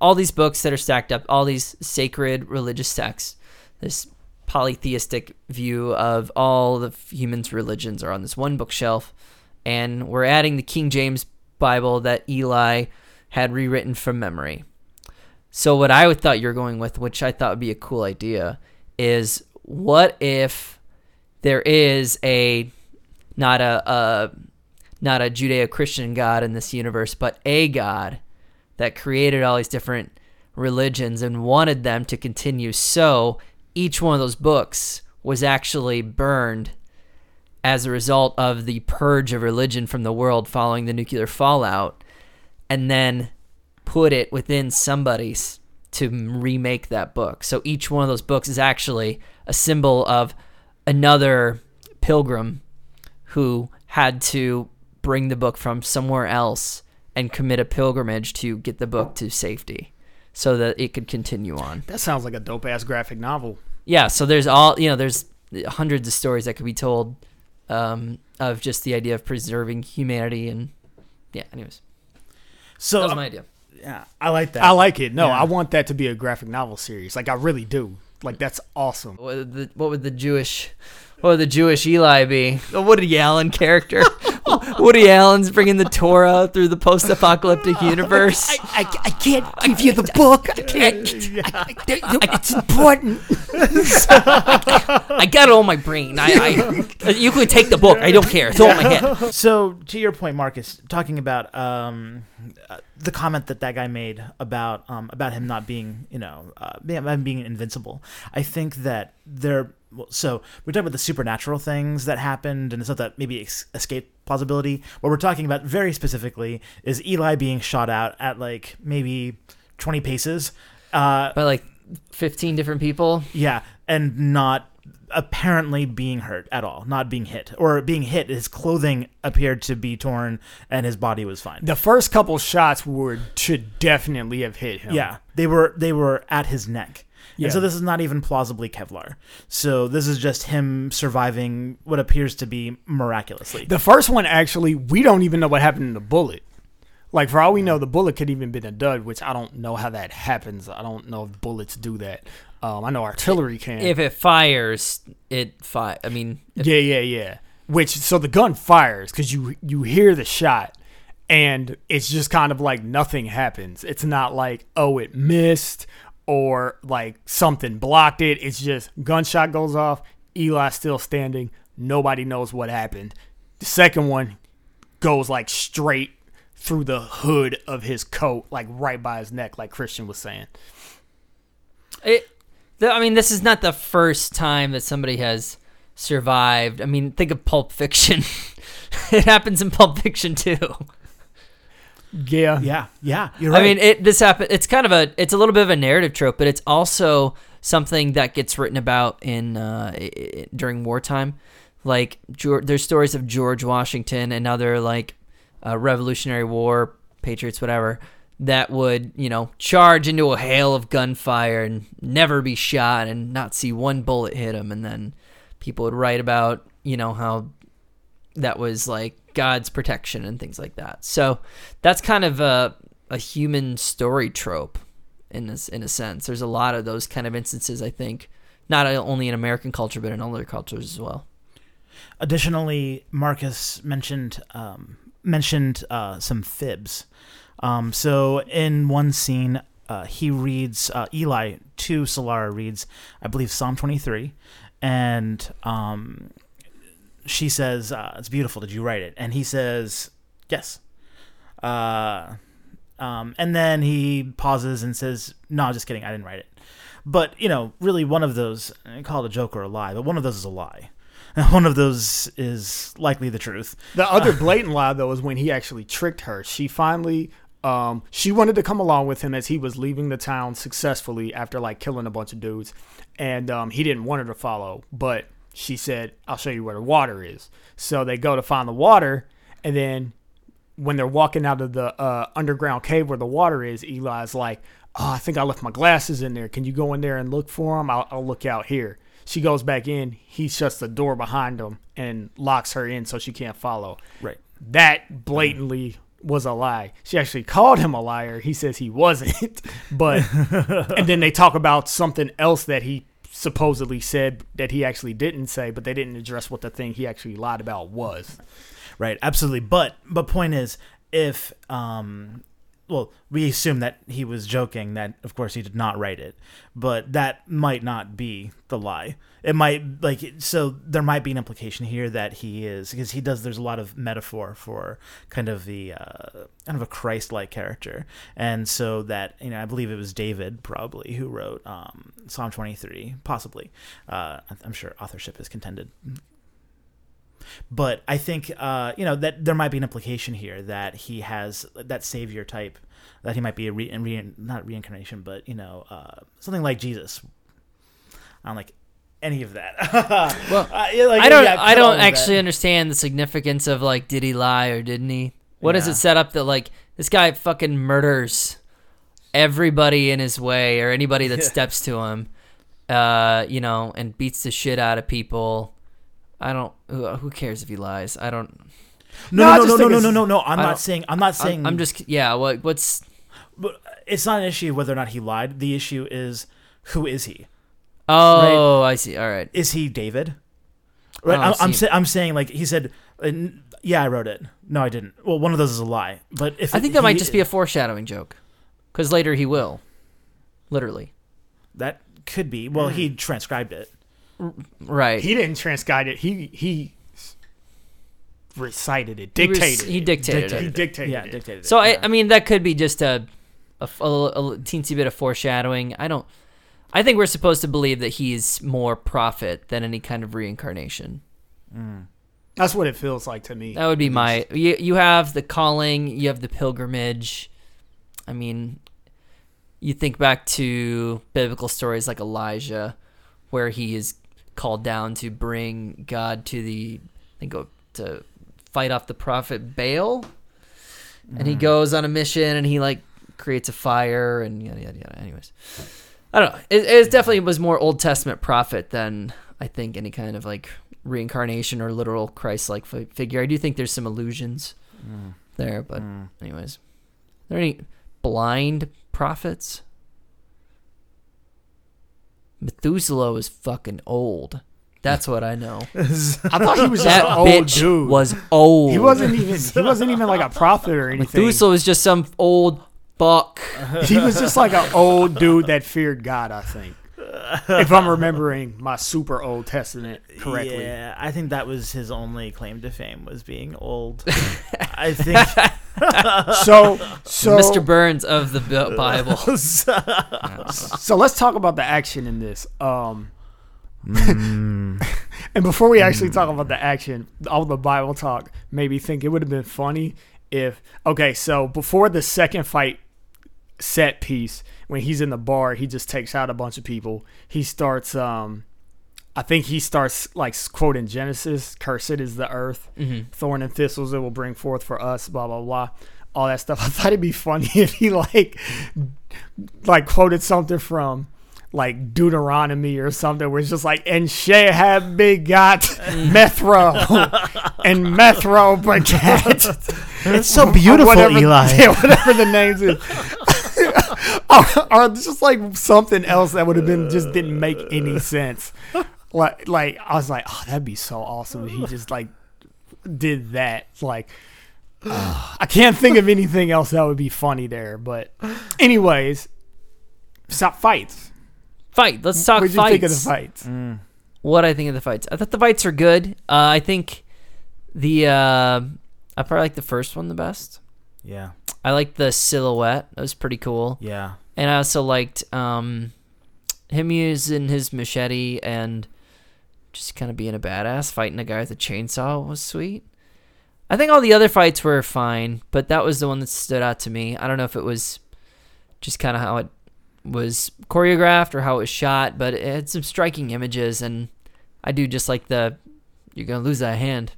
Speaker 1: all these books that are stacked up, all these sacred religious texts, this polytheistic view of all the humans' religions are on this one bookshelf, and we're adding the King James Bible that Eli had rewritten from memory. So what I thought you were going with, which I thought would be a cool idea, is what if there is a not a, a not a Judeo-Christian God in this universe, but a God that created all these different religions and wanted them to continue. So each one of those books was actually burned as a result of the purge of religion from the world following the nuclear fallout, and then put it within somebody's to remake that book. So each one of those books is actually a symbol of another pilgrim who had to bring the book from somewhere else and commit a pilgrimage to get the book to safety so that it could continue on.
Speaker 3: That sounds like a dope ass graphic novel.
Speaker 1: Yeah, so there's all, you know, there's hundreds of stories that could be told um, of just the idea of preserving humanity and yeah. Anyways,
Speaker 2: So
Speaker 1: that was my idea.
Speaker 2: Yeah, I like that.
Speaker 3: I like it. No,
Speaker 2: Yeah.
Speaker 3: I want that to be a graphic novel series. Like I really do. Like that's awesome.
Speaker 1: What would the, what would the Jewish what would the Jewish Eli be? What a Woody Allen character. Woody Allen's bringing the Torah through the post-apocalyptic universe.
Speaker 3: I, I can't give you the book. I can't. it's important.
Speaker 1: I got it on my brain. I, I you can take the book. I don't care. It's all in my head.
Speaker 2: So to your point, Marcus, talking about um, uh, the comment that that guy made about um, about him not being, you know, uh, being, him being invincible. I think that there. Well, so we talk about the supernatural things that happened and stuff that maybe ex- escape plausibility. What we're talking about very specifically is Eli being shot out at like maybe twenty paces. Uh,
Speaker 1: By like 15 different people.
Speaker 2: yeah, and not apparently being hurt at all, not being hit or being hit. His clothing appeared to be torn, and his body was fine.
Speaker 3: The first couple shots would should definitely have hit him.
Speaker 2: Yeah, they were they were at his neck.
Speaker 3: Yeah.
Speaker 2: And so this is not even plausibly Kevlar. So this is just him surviving what appears to be miraculously.
Speaker 3: The first one actually, we don't even know what happened to the bullet. Like for all we know, the bullet could even been a dud, which I don't know how that happens. I don't know if bullets do that. Um, I know artillery can.
Speaker 1: If it fires, it fire. I mean,
Speaker 3: yeah, yeah, yeah. Which so the gun fires because you you hear the shot, and it's just kind of like nothing happens. It's not like oh it missed or like something blocked it. It's just gunshot goes off. Eli still standing. Nobody knows what happened. The second one goes like straight through the hood of his coat, like right by his neck, like Christian was saying.
Speaker 1: it. I mean, this is not the first time that somebody has survived. I mean, think of Pulp Fiction. it happens in Pulp Fiction too.
Speaker 3: Yeah,
Speaker 2: yeah, yeah, you're right.
Speaker 1: I mean, it this happen. It's kind of a. It's a little bit of a narrative trope, but it's also something that gets written about in uh, i- i- during wartime. Like Geor there's stories of George Washington and other like uh, Revolutionary War patriots, whatever, that would you know charge into a hail of gunfire and never be shot and not see one bullet hit him, and then people would write about you know how that was like God's protection and things like that. So that's kind of a a human story trope in this in a sense. There's a lot of those kind of instances I think not only in American culture but in other cultures as well.
Speaker 2: Additionally, Marcus mentioned um, mentioned uh, some fibs. Um, so in one scene, uh, he reads uh, Eli to Solara reads, I believe Psalm twenty three, and um, she says, uh, "It's beautiful. Did you write it?" And he says, "Yes." Uh, um, and then he pauses and says, "No, just kidding. I didn't write it." But you know, really, one of those I call it a joke or a lie, but one of those is a lie. One of those is likely the truth.
Speaker 3: The other blatant lie though is when he actually tricked her. She finally um she wanted to come along with him as he was leaving the town successfully after like killing a bunch of dudes and um he didn't want her to follow, but she said, "I'll show you where the water is." So they go to find the water and then when they're walking out of the uh, underground cave where the water is, Eli's like, "Oh, I think I left my glasses in there. Can you go in there and look for them? I'll, I'll look out here." She goes back in. He shuts the door behind him and locks her in so she can't follow.
Speaker 2: Right.
Speaker 3: That blatantly was a lie. She actually called him a liar. He says he wasn't. But and then they talk about something else that he supposedly said that he actually didn't say, but they didn't address what the thing he actually lied about was.
Speaker 2: Right, absolutely. But but point is, if um, well, we assume that he was joking. That of course he did not write it, but that might not be the lie. It might like so there might be an implication here that he is because he does. There's a lot of metaphor for kind of the uh, kind of a Christ-like character, and so that you know I believe it was David probably who wrote um, Psalm 23, possibly. Uh, I'm sure authorship is contended but I think uh, you know that there might be an implication here that he has that savior type, that he might be a re, re not reincarnation, but you know uh, something like Jesus. I don't like any of that.
Speaker 1: Well,
Speaker 2: Uh, yeah, like,
Speaker 1: I don't
Speaker 2: yeah,
Speaker 1: I don't actually
Speaker 2: that.
Speaker 1: understand the significance of like did he lie or didn't he? What
Speaker 2: Yeah.
Speaker 1: it set up that like this guy fucking murders everybody in his way or anybody that steps to him uh, you know, and beats the shit out of people. I don't. Who, who cares if he lies? I don't.
Speaker 2: No,
Speaker 3: No,
Speaker 2: no, no, no, no, no, no, no. I'm not saying. I'm not saying.
Speaker 1: I'm, I'm just. Yeah. What? What's?
Speaker 2: But it's not an issue whether or not he lied. The issue is who is he?
Speaker 1: Oh, I see. All right.
Speaker 2: Is he David? Right.
Speaker 1: Oh,
Speaker 2: I'm, I'm, sa- I'm saying like he said. uh, Yeah, I wrote it. No, I didn't. Well, one of those is a lie. But if
Speaker 1: I think
Speaker 2: it-
Speaker 1: that might just be a foreshadowing joke, because later he will, literally.
Speaker 2: that could be. Well, he transcribed it.
Speaker 1: Right.
Speaker 3: He didn't transcribe it. He he recited it,
Speaker 1: He was-
Speaker 3: dictated.
Speaker 1: He
Speaker 3: it.
Speaker 1: dictated,
Speaker 3: He dictated
Speaker 2: Yeah,
Speaker 3: it.
Speaker 2: dictated.
Speaker 1: So
Speaker 2: it.
Speaker 1: I,
Speaker 2: yeah.
Speaker 1: I mean, that could be just a, a, f- a little- a teensy bit of foreshadowing. I don't. I think we're supposed to believe that he's more prophet than any kind of reincarnation. Mm.
Speaker 3: That's what it feels like to me.
Speaker 1: That would be my. You, you have the calling. You have the pilgrimage. I mean, you think back to biblical stories like Elijah, where he is called down to bring God to the. I think go to fight off the prophet Baal, and he mm. goes on a mission and he like creates a fire and yada yada yada. Anyways, I don't know. It, it definitely was more Old Testament prophet than I think any kind of like reincarnation or literal Christ-like fi- figure. I do think there's some illusions mm. there, but mm. anyways, are there any blind prophets? Methuselah was fucking old. That's what I know.
Speaker 3: I thought he was
Speaker 1: that
Speaker 3: an old
Speaker 1: bitch
Speaker 3: dude.
Speaker 1: was old.
Speaker 3: he wasn't even he wasn't even like a prophet or anything.
Speaker 1: Methuselah was just some old fuck.
Speaker 3: He was just like an old dude that feared God, I think. If I'm remembering my super Old Testament correctly.
Speaker 2: Yeah, I think that was his only claim to fame was being old. I think.
Speaker 3: So so
Speaker 1: Mr. Burns of the Bi- Bible.
Speaker 3: so let's talk about the action in this. Um and before we actually talk about the action, all the Bible talk made me think it would have been funny if okay, so before the second fight set piece, when he's in the bar, he just takes out a bunch of people. He starts um I think he starts like quoting Genesis, cursed is the earth, thorn and thistles it will bring forth for us, blah blah blah. All that stuff. I thought it'd be funny if he like like quoted something from like Deuteronomy or something where it's just like and she Shahab begot Methro and Methro begat
Speaker 2: It's so beautiful,
Speaker 3: whatever,
Speaker 2: Eli.
Speaker 3: Yeah, whatever the names is. or, or just like something else that would have been just didn't make any sense. Like like I was like, oh, that'd be so awesome if he just like did that. Like I can't think of anything else that would be funny there. But anyways, stop fights.
Speaker 1: Fight. Let's talk
Speaker 3: What did you
Speaker 1: fights.
Speaker 3: think of the fights?
Speaker 1: What I think of the fights. I thought the fights are good. Uh, I think the uh, I probably like the first one the best.
Speaker 2: Yeah,
Speaker 1: I liked the silhouette. That was pretty cool.
Speaker 2: yeah.
Speaker 1: And I also liked um, him using his machete and just kind of being a badass, fighting a guy with a chainsaw was sweet. I think all the other fights were fine, but that was the one that stood out to me. I don't know if it was just kind of how it was choreographed or how it was shot, but it had some striking images, and I do just like the you're gonna lose that hand.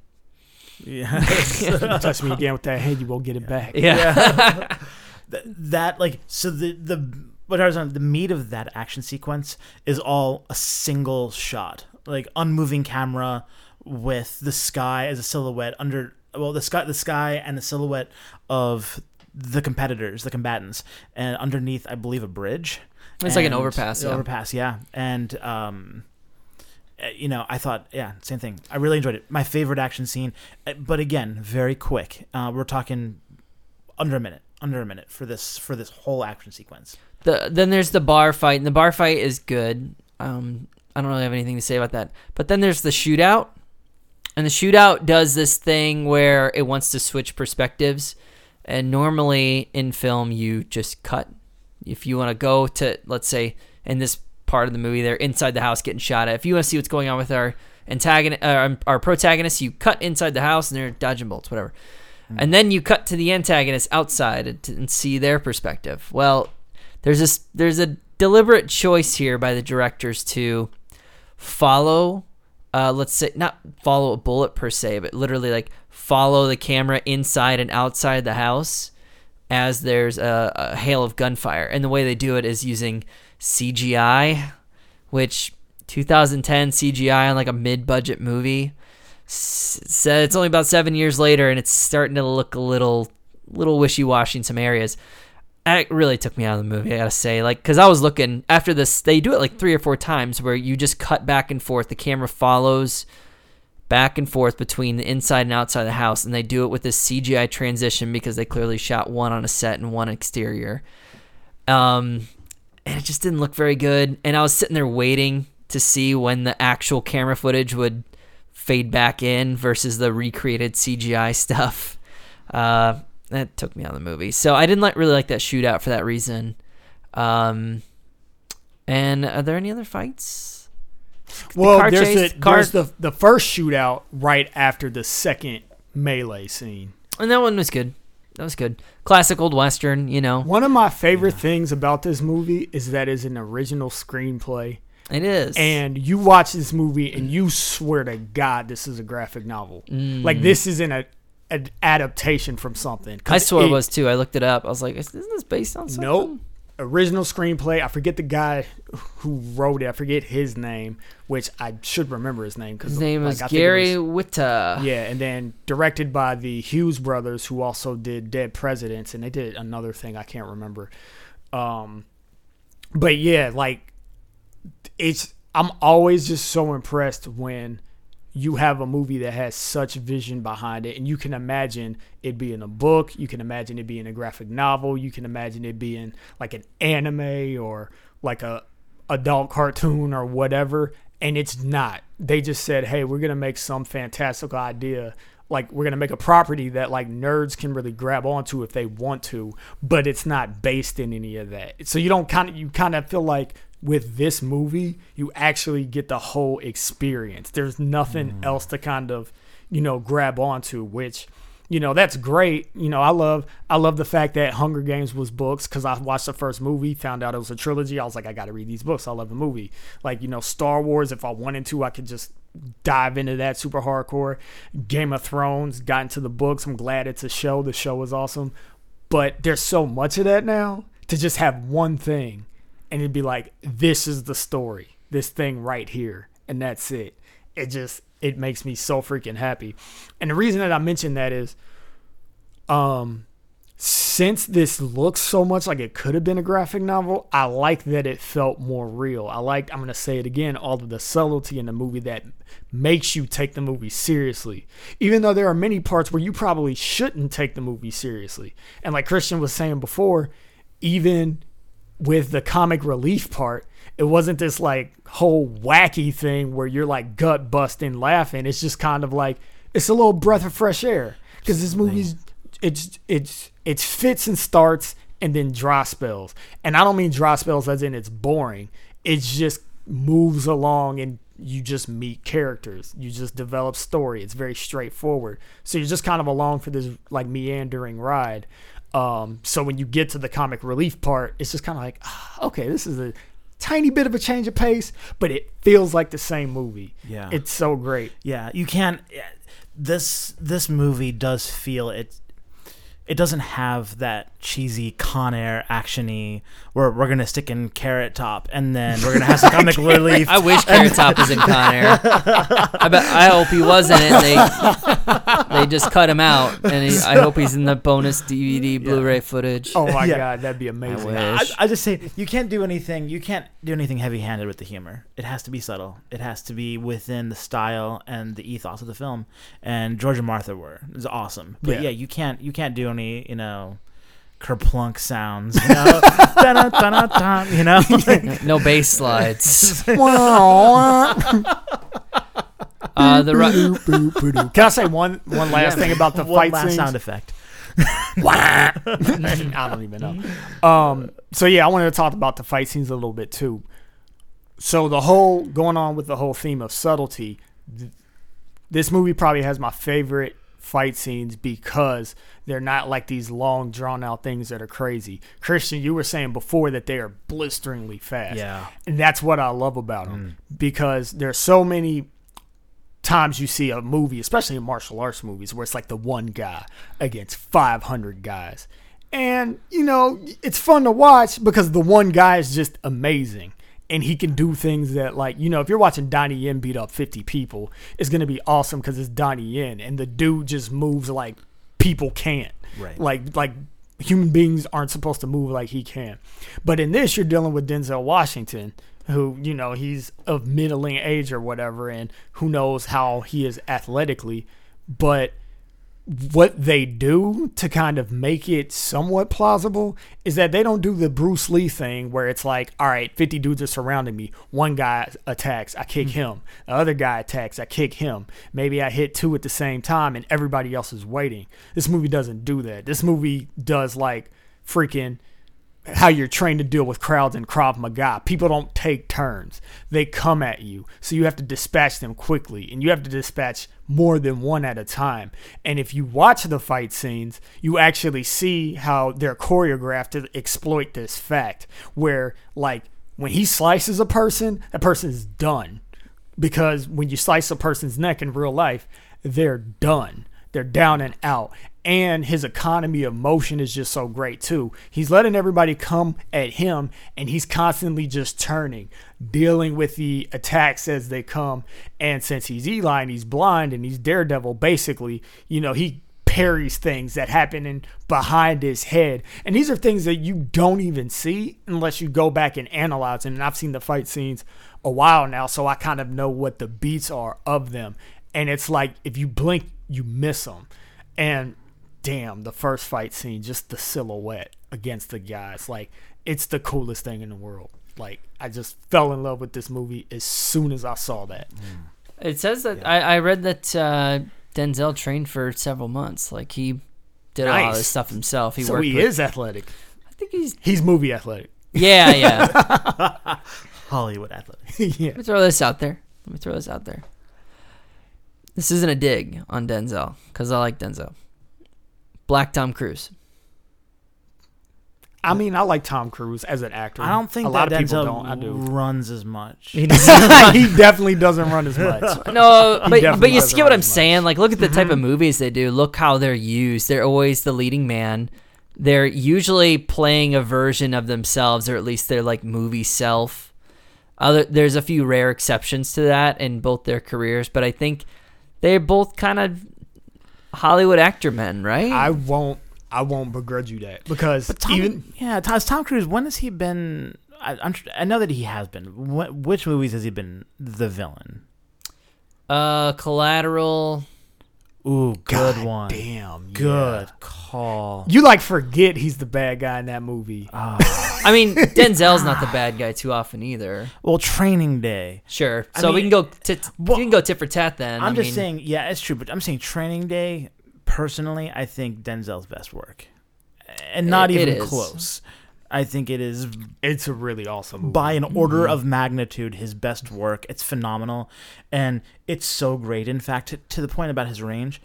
Speaker 2: Yeah.
Speaker 3: Touch me again with that hand, you won't get it back.
Speaker 1: Yeah,
Speaker 2: Th- that like so the the what I was on the meat of that action sequence is all a single shot, like unmoving camera with the sky as a silhouette under well the sky the sky and the silhouette of the competitors, the combatants, and underneath I believe a bridge.
Speaker 1: It's like an overpass, yeah.
Speaker 2: Overpass, yeah. And um, you know, I thought, yeah, same thing. I really enjoyed it. My favorite action scene, uh, but again, very quick. Uh, we're talking under a minute, under a minute for this for this whole action sequence.
Speaker 1: the then there's the bar fight, and the bar fight is good. Um, I don't really have anything to say about that. But then there's the shootout, and the shootout does this thing where it wants to switch perspectives. And normally in film, you just cut. If you want to go to, let's say, in this part of the movie, they're inside the house getting shot at. If you want to see what's going on with our antagonist, uh, our protagonists, you cut inside the house and they're dodging bolts, whatever. And then you cut to the antagonist outside and, and see their perspective. Well, there's this there's a deliberate choice here by the directors to follow uh, let's say not follow a bullet per se but literally like follow the camera inside and outside the house as there's a, a hail of gunfire and the way they do it is using cgi which 2010 CGI on like a mid-budget movie. S- said it's only about seven years later, and it's starting to look a little, little wishy-washy in some areas. That really took me out of the movie. I gotta say, like, because I was looking after this. They do it like three or four times, where you just cut back and forth. The camera follows back and forth between the inside and outside of the house, and they do it with this CGI transition because they clearly shot one on a set and one exterior. Um, and it just didn't look very good. And I was sitting there waiting to see when the actual camera footage would fade back in versus the recreated CGI stuff. Uh, that took me out of the movie. So I didn't like really like that shootout for that reason. Um, and are there any other fights?
Speaker 3: Well,
Speaker 1: car
Speaker 3: there's,
Speaker 1: chase-
Speaker 3: the,
Speaker 1: car-
Speaker 3: there's the the first shootout right after the second melee scene.
Speaker 1: And that one was good. That was good. Classic old western, you know.
Speaker 3: One of my favorite things about this movie is that it's an original screenplay.
Speaker 1: It is.
Speaker 3: And you watch this movie and you swear to God this is a graphic novel.
Speaker 1: Mm.
Speaker 3: Like this isn't a an adaptation from something.
Speaker 1: I swear it,
Speaker 3: it
Speaker 1: was too. I looked it up. I was like, isn't this based on something?
Speaker 3: Nope. Original screenplay. I forget the guy who wrote it. I forget his name, which I should remember his name because
Speaker 1: His name
Speaker 3: like,
Speaker 1: is
Speaker 3: I
Speaker 1: Gary
Speaker 3: was-
Speaker 1: Whitta.
Speaker 3: Yeah, and then directed by the Hughes brothers, who also did Dead Presidents, and they did another thing I can't remember. Um, but yeah, like it's I'm always just so impressed when you have a movie that has such vision behind it, and you can imagine it being a book, you can imagine it being a graphic novel, you can imagine it being like an anime or like a adult cartoon or whatever, and it's not. They just said, "Hey, we're gonna make some fantastical idea." Like we're gonna make a property that like nerds can really grab onto if they want to, but it's not based in any of that. So you don't kind of you kind of feel like with this movie, you actually get the whole experience. There's nothing mm. else to kind of, you know, grab onto, which, you know, that's great. You know, I love I love the fact that Hunger Games was books because I watched the first movie, found out it was a trilogy. I was like, I got to read these books. I love the movie. Like, you know, Star Wars. If I wanted to, I could just dive into that super hardcore. Game of Thrones got into the books. I'm glad it's a show. The show was awesome, but there's so much of that now to just have one thing and it'd be like this is the story. This thing right here. And that's it. It just it makes me so freaking happy. And the reason that i mention that is um since this looks so much like it could have been a graphic novel i like that it felt more real. I like i'm gonna say it again all of the subtlety in the movie that makes you take the movie seriously. Even though there are many parts where you probably shouldn't take the movie seriously. And like christian was saying before even with the comic relief part, it wasn't this like whole wacky thing where you're like gut busting laughing. It's just kind of like it's a little breath of fresh air because this movie's it's it's it's fits and starts and then dry spells. And I don't mean dry spells as in it's boring. It just moves along and you just meet characters. You just develop story. It's very straightforward. So you're just kind of along for this like meandering ride. Um, so when you get to the comic relief part, it's just kind of like, ah, okay, this is a tiny bit of a change of pace, but it feels like the same movie.
Speaker 2: Yeah.
Speaker 3: It's so great.
Speaker 2: Yeah, you can't. This this movie does feel it. It doesn't have that cheesy Con Air actiony where we're gonna stick in Carrot Top and then we're gonna have some comic relief.
Speaker 1: I wish Carrot Top was in Con Air. I bet. I hope he wasn't. It. They they just cut him out, and he, I hope he's in the bonus DVD Blu-ray footage.
Speaker 3: Oh my
Speaker 2: Yeah.
Speaker 3: god, that'd be amazing.
Speaker 1: wish.
Speaker 2: I, I just say you can't do anything. You can't do anything heavy-handed with the humor. It has to be subtle. It has to be within the style and the ethos of the film. And George and Martha were is awesome. But
Speaker 3: Yeah.
Speaker 2: yeah. you can't you can't do any you know kerplunk sounds. You know, Dun, dun, dun, dun, you know.
Speaker 1: No bass slides. Uh, the ru-
Speaker 3: Can I say one one last thing about the
Speaker 2: One
Speaker 3: fight
Speaker 2: last
Speaker 3: scenes?
Speaker 2: sound effect.
Speaker 3: I don't even know. Um, so yeah, I wanted to talk about the fight scenes a little bit too. So the whole going on with the whole theme of subtlety, th- this movie probably has my favorite fight scenes because they're not like these long drawn out things that are crazy. Christian, you were saying before that they are blisteringly fast.
Speaker 2: Yeah.
Speaker 3: And that's what I love about them mm. because there's so many times you see a movie, especially in martial arts movies, where it's like the one guy against 500 guys. And, you know, it's fun to watch because the one guy is just amazing. And he can do things that like you know if you're watching Donnie Yen beat up 50 people, it's gonna be awesome because it's Donnie Yen, and the dude just moves like people can't.
Speaker 2: Right.
Speaker 3: Like like human beings aren't supposed to move like he can. But in this, you're dealing with Denzel Washington, who you know he's of middling age or whatever, and who knows how he is athletically, but what they do to kind of make it somewhat plausible is that they don't do the Bruce Lee thing where it's like, all right, 50 dudes are surrounding me. One guy attacks, I kick hmm. him. The other guy attacks, I kick him. Maybe I hit two at the same time and everybody else is waiting. This movie doesn't do that. This movie does like freaking how you're trained to deal with crowds in Krav Maga. People don't take turns. They come at you. So you have to dispatch them quickly and you have to dispatch more than one at a time. And if you watch the fight scenes, you actually see how they're choreographed to exploit this fact where like when he slices a person, that person is done. Because when you slice a person's neck in real life, they're done. They're down and out and his economy of motion is just so great too. He's letting everybody come at him and he's constantly just turning, dealing with the attacks as they come. And since he's Eli and he's blind and he's Daredevil, basically, you know, he parries things that happen in behind his head. And these are things that you don't even see unless you go back and analyze them. And I've seen the fight scenes a while now, so I kind of know what the beats are of them. And it's like if you blink, you miss them. And damn, the first fight scene, just the silhouette against the guys, like it's the coolest thing in the world. Like I just fell in love with this movie as soon as I saw that.
Speaker 1: It says that I, I read that uh, Denzel trained for several months. Like he did a lot of
Speaker 3: Nice.
Speaker 1: this stuff himself. He
Speaker 3: so
Speaker 1: worked
Speaker 3: he
Speaker 1: with,
Speaker 3: is athletic.
Speaker 1: I think he's.
Speaker 3: He's movie athletic.
Speaker 1: Yeah, yeah.
Speaker 2: Hollywood athletic.
Speaker 3: yeah.
Speaker 1: Let me throw this out there. Let me throw this out there. This isn't a dig on Denzel because I like Denzel. Black Tom Cruise.
Speaker 3: I mean, I like Tom Cruise as an actor.
Speaker 2: I don't think
Speaker 3: a lot
Speaker 2: that
Speaker 3: of people
Speaker 2: Denzel
Speaker 3: don't. I do.
Speaker 2: runs as much.
Speaker 1: He doesn't.
Speaker 3: he definitely doesn't run as much.
Speaker 1: no, but
Speaker 3: definitely
Speaker 1: but you
Speaker 3: doesn't
Speaker 1: get what
Speaker 3: run
Speaker 1: I'm
Speaker 3: as much.
Speaker 1: saying. Like, look at the type of mm-hmm. movies they do. Look how they're used. They're always the leading man. They're usually playing a version of themselves, or at least their like movie self. Other there's a few rare exceptions to that in both their careers, but I think they're both kind of Hollywood actor men, right?
Speaker 3: I won't. I won't begrudge you that because
Speaker 2: Tom,
Speaker 3: even
Speaker 2: yeah, Tom, Tom Cruise. When has he been? I, I'm, I know that he has been. Wh- which movies has he been the villain?
Speaker 1: uh, Collateral.
Speaker 2: Ooh, good
Speaker 3: God
Speaker 2: one.
Speaker 3: Damn, yeah.
Speaker 2: Good call.
Speaker 3: You like forget he's the bad guy in that movie.
Speaker 2: Ah.
Speaker 1: I mean, Denzel's not the bad guy too often either.
Speaker 2: well, Training Day.
Speaker 1: Sure.
Speaker 2: I
Speaker 1: So we can go. Tit,
Speaker 2: Well,
Speaker 1: we can go tit for tat then.
Speaker 2: I'm
Speaker 1: I
Speaker 2: just
Speaker 1: mean,
Speaker 2: saying. Yeah, it's true. But I'm saying Training Day. Personally, I think Denzel's best work, and not
Speaker 1: It- it
Speaker 2: even
Speaker 1: is.
Speaker 2: close. I think it is
Speaker 3: It's a really awesome movie.
Speaker 2: by an order of magnitude his best work. It's phenomenal, and it's so great. In fact, to, to the point about his range,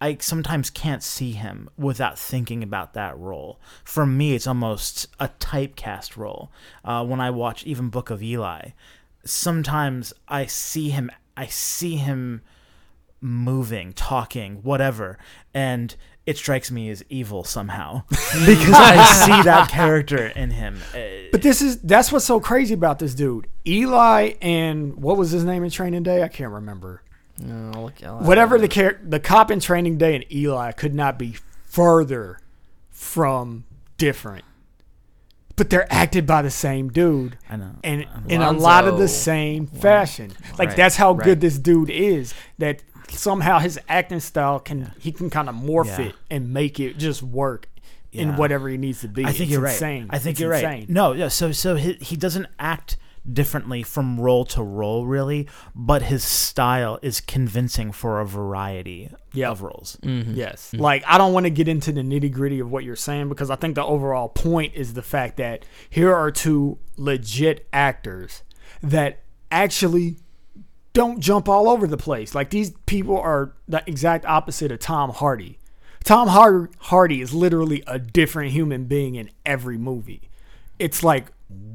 Speaker 2: I sometimes can't see him without thinking about that role. For me, it's almost a typecast role. Uh, when I watch even Book of Eli, sometimes I see him. I see him moving, talking, whatever, and it strikes me as evil somehow because I see that character in him. Uh,
Speaker 3: But this is that's what's so crazy about this dude. Eli and what was his name in Training Day? I can't remember.
Speaker 1: No, look, I'll-
Speaker 3: Whatever the char- the cop in Training Day and Eli could not be further from different. But they're acted by the same dude.
Speaker 2: I know.
Speaker 3: and in a lot of the same fashion. Like
Speaker 2: Right,
Speaker 3: that's how
Speaker 2: right.
Speaker 3: good this dude is. That somehow his acting style can he can kind of morph
Speaker 2: Yeah.
Speaker 3: it and make it just work in whatever he needs to be.
Speaker 2: I think
Speaker 3: It's
Speaker 2: you're
Speaker 3: insane.
Speaker 2: right. I think
Speaker 3: It's
Speaker 2: you're right. No, yeah. So so he, he doesn't act differently from role to role really, but his style is convincing for a variety
Speaker 3: Yeah.
Speaker 2: of roles.
Speaker 1: Mhm.
Speaker 3: Yes. Like I don't want to get into the nitty gritty of what you're saying because I think the overall point is the fact that here are two legit actors that actually don't jump all over the place. Like these people are the exact opposite of Tom Hardy. Tom Har- Hardy is literally a different human being in every movie. It's like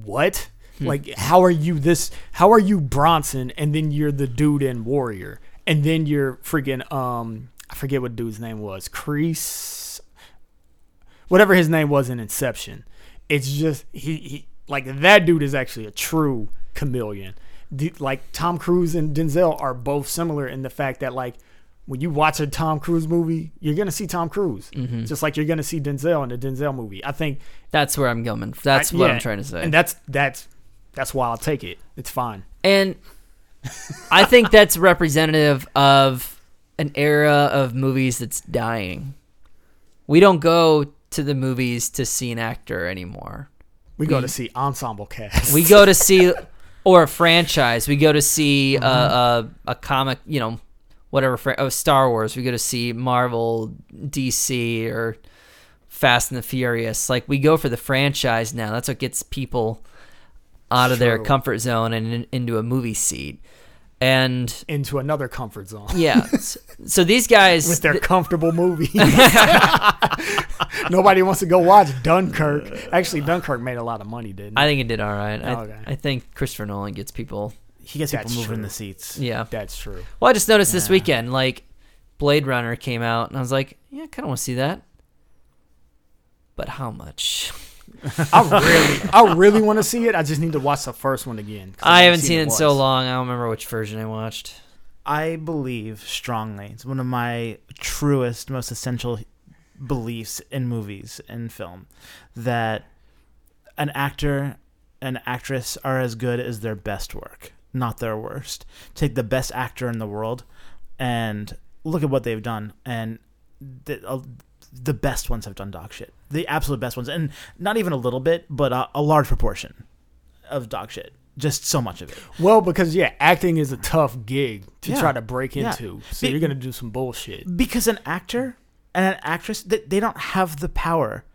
Speaker 3: what? Like how are you this how are you Bronson and then you're the dude in Warrior and then you're freaking um I forget what dude's name was. Crease whatever his name was in Inception. It's just he, he like that dude is actually a true chameleon. The- like Tom Cruise and Denzel are both similar in the fact that like when you watch a Tom Cruise movie, you're gonna see Tom Cruise,
Speaker 1: Mm-hmm.
Speaker 3: just like you're gonna see Denzel in the Denzel movie. I think
Speaker 1: That's where I'm going. That's
Speaker 3: I-
Speaker 1: what
Speaker 3: yeah,
Speaker 1: I'm trying to say.
Speaker 3: and that's that's that's why I'll take it. It's fine.
Speaker 1: And I think that's representative of an era of movies that's dying. We don't go to the movies to see an actor anymore.
Speaker 3: We go to see ensemble cast.
Speaker 1: We go to see or a franchise. We go to see a, a a comic, you know, whatever. Fr- oh, Star Wars. We go to see Marvel, DC, or Fast and the Furious. Like we go for the franchise now. That's what gets people out of their comfort zone and in, into a movie seat. And
Speaker 3: into another comfort zone
Speaker 1: yeah, s- so these guys
Speaker 3: with their comfortable movie. Nobody wants to go watch Dunkirk. Actually, Dunkirk made a lot of money, didn't it?
Speaker 1: I think it did all right. I,
Speaker 3: Oh, okay.
Speaker 1: I think Christopher Nolan gets people.
Speaker 2: He gets people moving in
Speaker 3: true.
Speaker 2: the seats.
Speaker 1: Yeah.
Speaker 3: That's true.
Speaker 1: Well, I just noticed this
Speaker 2: Yeah.
Speaker 1: weekend, like Blade Runner came out, and I was like, yeah, I kind of want to see that. But how much?
Speaker 3: I really, I really want to see it. I just need to watch the first one again. 'cause
Speaker 1: I haven't seen it in
Speaker 3: once.
Speaker 1: so long. I don't remember which version I watched.
Speaker 2: I believe strongly. It's one of my truest, most essential beliefs in movies and film that an actor and actress are as good as their best work, not their worst. Take the best actor in the world and look at what they've done, and the, uh, the best ones have done dog shit. The absolute best ones, and not even a little bit, but a, a large proportion of dog shit. Just so much of it.
Speaker 3: Well, because yeah, acting is a tough gig to
Speaker 2: Yeah.
Speaker 3: try to break
Speaker 2: Yeah.
Speaker 3: into. So
Speaker 2: Be-
Speaker 3: you're gonna do some bullshit.
Speaker 2: because an actor and an actress they, they don't have the power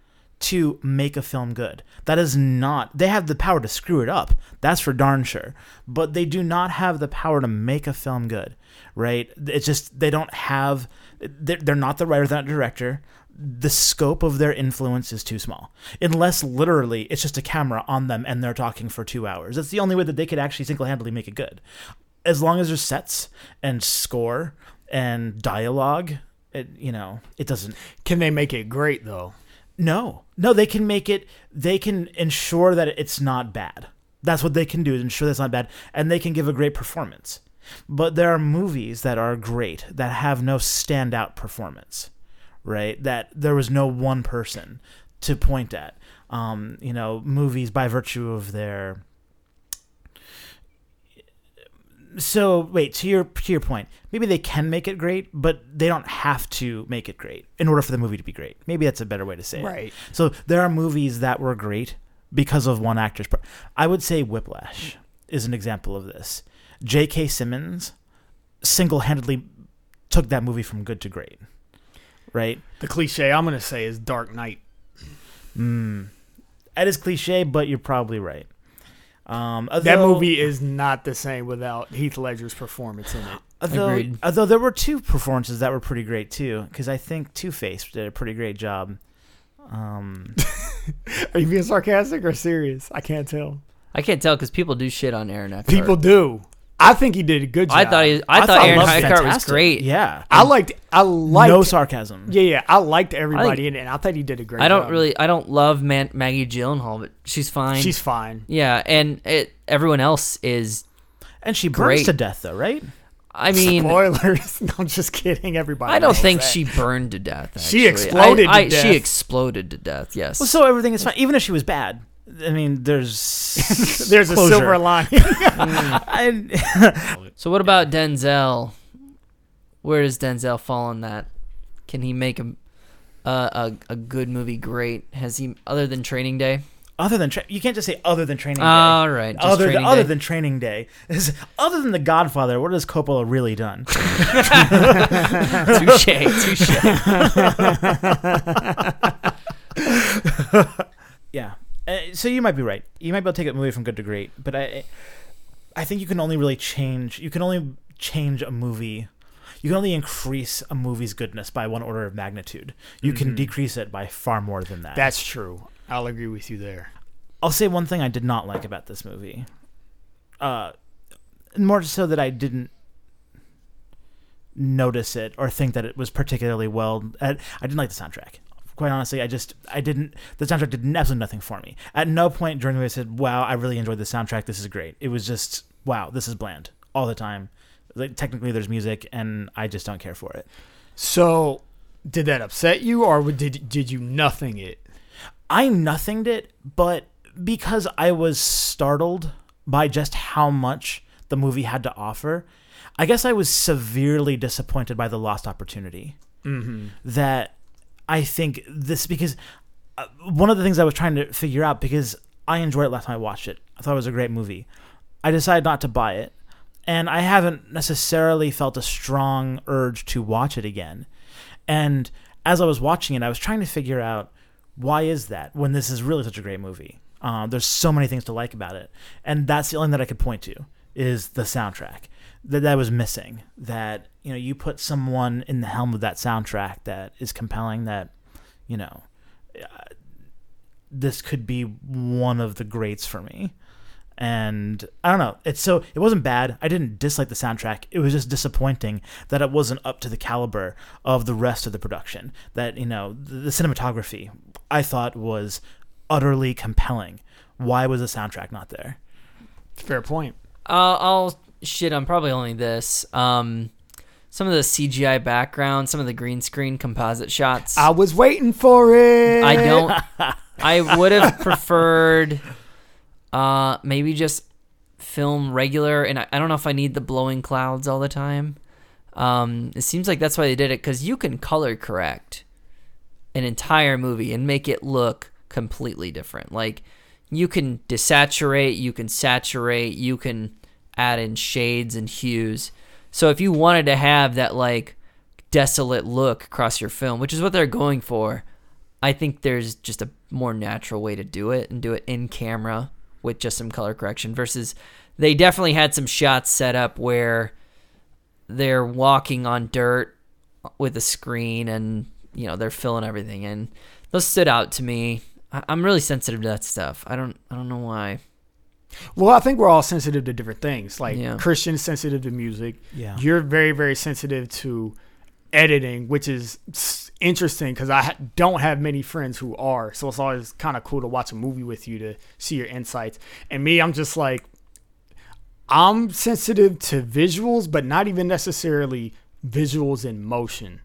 Speaker 2: to make a film good. That is not they have the power to screw it up. That's for darn sure. But they do not have the power to make a film good right? It's just they don't have they're, not the writer they're not the director. The scope of their influence is too small. Unless literally it's just a camera on them and they're talking for two hours. That's the only way that they could actually single-handedly make it good. As long as there's sets and score and dialogue, it, you know, it doesn't.
Speaker 3: Can they make it great though?
Speaker 2: No, no, they can make it. They can ensure that it's not bad. That's what they can do is ensure that's not bad, and they can give a great performance. But there are movies that are great that have no standout performance, right? That there was no one person to point at. Um, you know, movies by virtue of their so wait to your to your point maybe they can make it great but they don't have to make it great in order for the movie to be great maybe that's a better way to say it
Speaker 3: Right.
Speaker 2: so there are movies that were great because of one actor's part i would say whiplash is an example of this j.k simmons single-handedly took that movie from good to great right
Speaker 3: The cliche I'm gonna say is Dark Knight.
Speaker 2: mm. that is cliche but you're probably right um,
Speaker 3: That movie is not the same without Heath Ledger's performance in it.
Speaker 2: Although,
Speaker 1: Agreed.
Speaker 2: although there were two performances that were pretty great too, because I think Two Face did a pretty great job. Um,
Speaker 3: Are you being sarcastic or serious? I can't tell.
Speaker 1: I can't tell because people do shit on Aaron Eckhart.
Speaker 3: People do. I think he did a good job.
Speaker 1: I thought he, I, thought Aaron
Speaker 2: Love's
Speaker 1: Eckhart was great.
Speaker 2: Yeah,
Speaker 3: I liked. I liked.
Speaker 2: no sarcasm.
Speaker 3: yeah, yeah. I liked everybody
Speaker 1: I think-
Speaker 3: in it. And I thought he did a great.
Speaker 1: I don't
Speaker 3: job.
Speaker 1: really, I don't love Man- Maggie Gyllenhaal, but she's fine.
Speaker 3: She's fine.
Speaker 1: yeah, and it, everyone else is.
Speaker 2: And she burns
Speaker 1: Great.
Speaker 2: to death though, right?
Speaker 1: I mean,
Speaker 3: Spoilers. no, I'm just kidding. Everybody.
Speaker 1: I don't think
Speaker 3: that.
Speaker 1: she burned to death.
Speaker 3: She exploded
Speaker 1: I,
Speaker 3: to
Speaker 1: I-
Speaker 3: death.
Speaker 1: She exploded to death. Yes.
Speaker 2: Well, so everything is fine, even if she was bad. I mean, there's
Speaker 3: There's a
Speaker 2: closure.
Speaker 3: silver lining.
Speaker 2: I,
Speaker 1: So what about Denzel? Where does Denzel fall on that? Can he make a a, a, a good movie great? Has he other than Training Day?
Speaker 2: other than tra- you can't just say other than Training Day.
Speaker 1: All right, just
Speaker 2: other than,
Speaker 1: Training
Speaker 2: other
Speaker 1: Day.
Speaker 2: than Training Day, Is- other than The Godfather, what has Coppola really done?
Speaker 1: touche, touche.
Speaker 2: Yeah. Uh, so you might be right. You might be able to take a movie from good to great, but I, I think you can only really change. You can only change a movie. You can only increase a movie's goodness by one order of magnitude. You can
Speaker 3: Mhm.
Speaker 2: decrease it by far more than that.
Speaker 3: That's true. I'll agree with you there.
Speaker 2: I'll say one thing I did not like about this movie. Uh, more so that I didn't notice it or think that it was particularly well. I, I didn't like the soundtrack. Quite honestly, I just I didn't. The soundtrack did absolutely nothing for me. At no point during the movie I said, "Wow, I really enjoyed the soundtrack. This is great." It was just, "Wow, this is bland." All the time. Like technically, there's music, and I just don't care for it.
Speaker 3: So, did that upset you, or did did you nothing it?
Speaker 2: I nothinged it, but because I was startled by just how much the movie had to offer, I guess I was severely disappointed by the lost opportunity.
Speaker 3: Mm-hmm.
Speaker 2: That I think this because uh, one of the things I was trying to figure out because I enjoyed it last time I watched it. I thought it was a great movie. I decided not to buy it, and I haven't necessarily felt a strong urge to watch it again. And as I was watching it, I was trying to figure out why is that when this is really such a great movie. Um, there's so many things to like about it, and that's the only thing that I could point to is the soundtrack that that was missing. That you know you put someone in the helm of that soundtrack that is compelling. That you know uh, this could be one of the greats for me. And I don't know. It's so it wasn't bad. I didn't dislike the soundtrack. It was just disappointing that it wasn't up to the caliber of the rest of the production. That you know the, the cinematography I thought was utterly compelling. Why was the soundtrack not there?
Speaker 3: Fair point.
Speaker 1: Uh, I'll shit on probably only this. Um, some of the CGI background, some of the green screen composite shots.
Speaker 3: I was waiting for it.
Speaker 1: I don't. I would have preferred, uh, maybe just film regular, and I, I don't know if I need the blowing clouds all the time. Um, it seems like that's why they did it because you can color correct an entire movie and make it look completely different. Like you can desaturate, you can saturate, you can add in shades and hues. So if you wanted to have that like desolate look across your film, which is what they're going for, I think there's just a more natural way to do it and do it in camera with just some color correction versus they definitely had some shots set up where they're walking on dirt with a screen and you know they're filling everything in. Those stood out to me. I- I'm really sensitive to that stuff. I don't I don't know why.
Speaker 3: Well, I think we're all sensitive to different things. Like
Speaker 1: Yeah.
Speaker 3: Christian's sensitive to music.
Speaker 2: Yeah.
Speaker 3: You're very, very sensitive to editing, which is interesting because I ha- don't have many friends who are. So it's always kind of cool to watch a movie with you to see your insights. And me, I'm just like, I'm sensitive to visuals, but not even necessarily visuals in motion.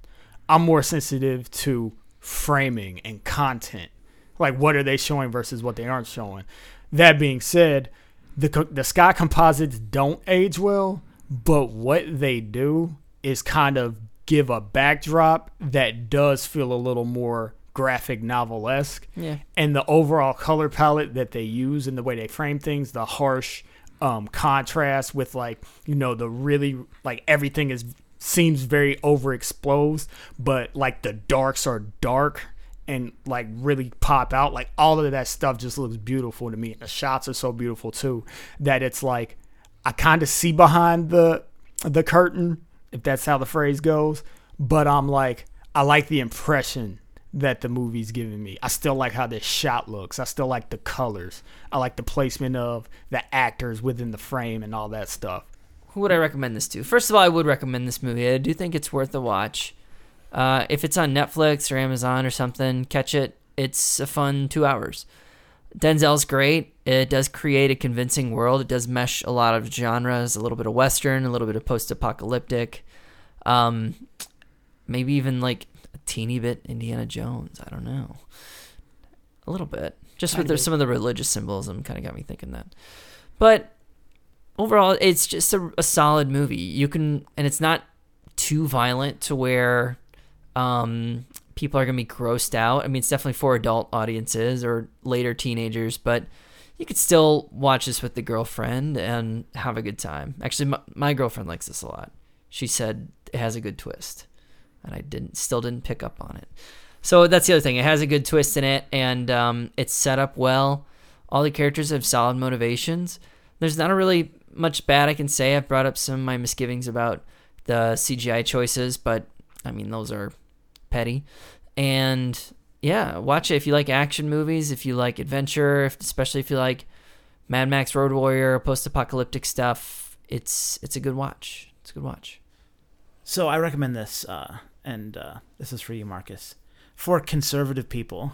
Speaker 3: I'm more sensitive to framing and content. Like, what are they showing versus what they aren't showing? That being said, the the sky composites don't age well, but what they do is kind of give a backdrop that does feel a little more graphic novel esque.
Speaker 1: Yeah.
Speaker 3: And the overall color palette that they use and the way they frame things, the harsh um, contrast with like you know the really like everything is seems very overexposed, but like the darks are dark and like really pop out. Like all of that stuff just looks beautiful to me. And the shots are so beautiful too that it's like I kind of see behind the the curtain, if that's how the phrase goes. But I'm like, I like the impression that the movie's giving me. I still like how this shot looks. I still like the colors. I like the placement of the actors within the frame and all that stuff.
Speaker 1: Who would I recommend this to? First of all, I would recommend this movie. I do think it's worth a watch. Uh, if it's on Netflix or Amazon or something, catch it. It's a fun two hours. Denzel's great. It does create a convincing world. It does mesh a lot of genres, a little bit of western, a little bit of post-apocalyptic, um, maybe even like a teeny bit Indiana Jones. I don't know, a little bit. Just with
Speaker 3: Tiny
Speaker 1: the,
Speaker 3: bit.
Speaker 1: some of the religious symbolism, kind of got me thinking that. But overall, it's just a, a solid movie. You can, and it's not too violent to where um, people are gonna be grossed out. I mean, it's definitely for adult audiences or later teenagers, but you could still watch this with the girlfriend and have a good time. Actually, my, my girlfriend likes this a lot. She said it has a good twist, and I didn't, still didn't pick up on it. So that's the other thing. It has a good twist in it, and um, it's set up well. All the characters have solid motivations. There's not a really much bad I can say. I've brought up some of my misgivings about the CGI choices, but I mean those are petty. And yeah, watch it if you like action movies, if you like adventure, if, especially if you like Mad Max Road Warrior, post-apocalyptic stuff. It's it's a good watch. It's a good watch.
Speaker 2: So I recommend this, uh, and uh, this is for you, Marcus. for conservative people.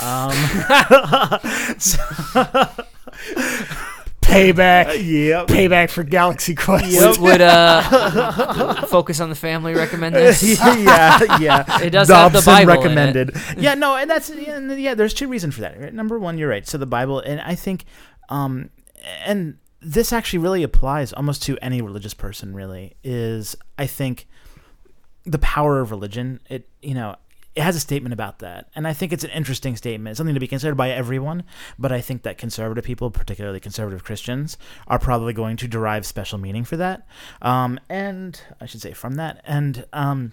Speaker 2: Um,
Speaker 3: Payback.
Speaker 2: yep.
Speaker 3: Payback for Galaxy Quest.
Speaker 2: Yep.
Speaker 1: Would uh, Focus on the Family recommend this?
Speaker 2: yeah, yeah.
Speaker 1: It does have the
Speaker 2: Dobson
Speaker 1: Bible in it.
Speaker 2: recommended. yeah, no, and that's yeah, yeah. There's two reasons for that. Right? Number one, you're right. So the Bible, and I think, um, and this actually really applies almost to any religious person. Really, is I think the power of religion. It you know. It has a statement about that, and I think it's an interesting statement. Something to be considered by everyone, but I think that conservative people, particularly conservative Christians, are probably going to derive special meaning for that, um, and I should say from that, and um,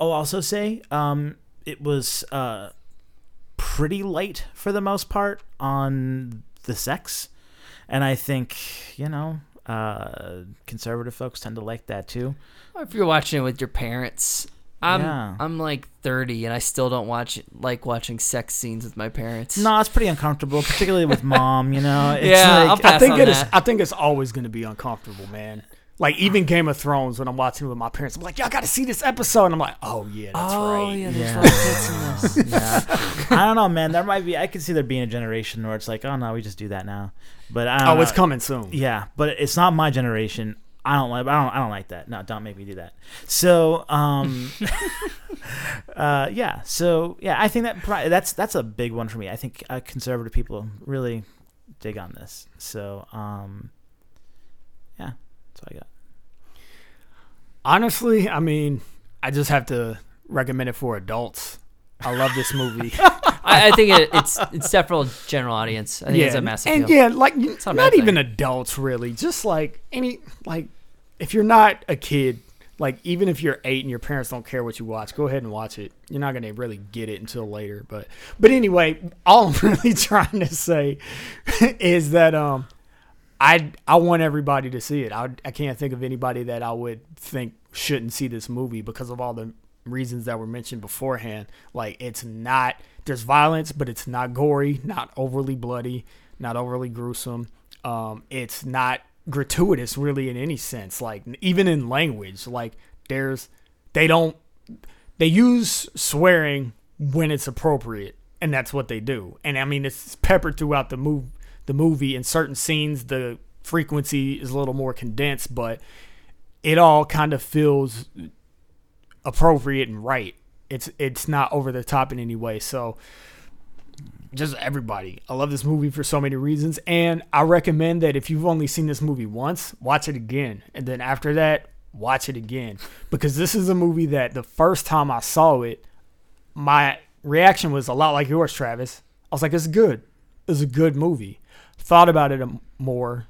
Speaker 2: I'll also say um, it was uh, pretty light for the most part on the sex, and I think you know uh, conservative folks tend to like that too.
Speaker 1: If you're watching it with your parents. I'm
Speaker 2: Yeah.
Speaker 1: I'm like 30 and I still don't watch like watching sex scenes with my parents.
Speaker 2: No, it's pretty uncomfortable, particularly with mom. You know, it's
Speaker 1: Yeah,
Speaker 2: like,
Speaker 3: I think it is. I think it's always going to be uncomfortable, man. Like even Game of Thrones, when I'm watching it with my parents, I'm like, "Y'all got to see this episode," and I'm like, "Oh yeah, that's
Speaker 1: oh
Speaker 3: right."
Speaker 1: yeah, there's
Speaker 2: Yeah.
Speaker 1: a lot of tits in this.
Speaker 2: yeah. I don't know, man. There might be. I could see there being a generation where it's like, oh no, we just do that now. But I don't
Speaker 3: Oh,
Speaker 2: know.
Speaker 3: it's uh, coming soon.
Speaker 2: Yeah, but it's not my generation. I don't like. I don't. I don't like that. No, don't make me do that. So, um, uh, yeah. So, yeah, I think that that's that's a big one for me. I think uh, conservative people really dig on this. So, um, yeah, that's all I got.
Speaker 3: Honestly, I mean, I just have to recommend it for adults. I love this movie.
Speaker 1: I, I think it, it's it's definitely a general audience. I think it's a massive
Speaker 3: and
Speaker 1: appeal.
Speaker 3: yeah, like
Speaker 1: not
Speaker 3: not even adults really. Just like any like, if you're not a kid, like even if you're eight and your parents don't care what you watch, go ahead and watch it. You're not gonna really get it until later. But but anyway, all I'm really trying to say is that um, I I want everybody to see it. I I can't think of anybody that I would think shouldn't see this movie because of all the reasons that were mentioned beforehand. Like it's not there's violence, but it's not gory, not overly bloody, not overly gruesome. Um, it's not gratuitous really in any sense. Like even in language, like there's they don't they use swearing when it's appropriate, and that's what they do. And I mean, it's peppered throughout the move the movie. In certain scenes, the frequency is a little more condensed, but it all kind of feels appropriate and right. It's it's not over the top in any way. So just everybody. I love this movie for so many reasons and I recommend that if you've only seen this movie once, watch it again. And then after that, watch it again because this is a movie that the first time I saw it, my reaction was a lot like yours, Travis. I was like, it's good. It's a good movie. Thought about it more,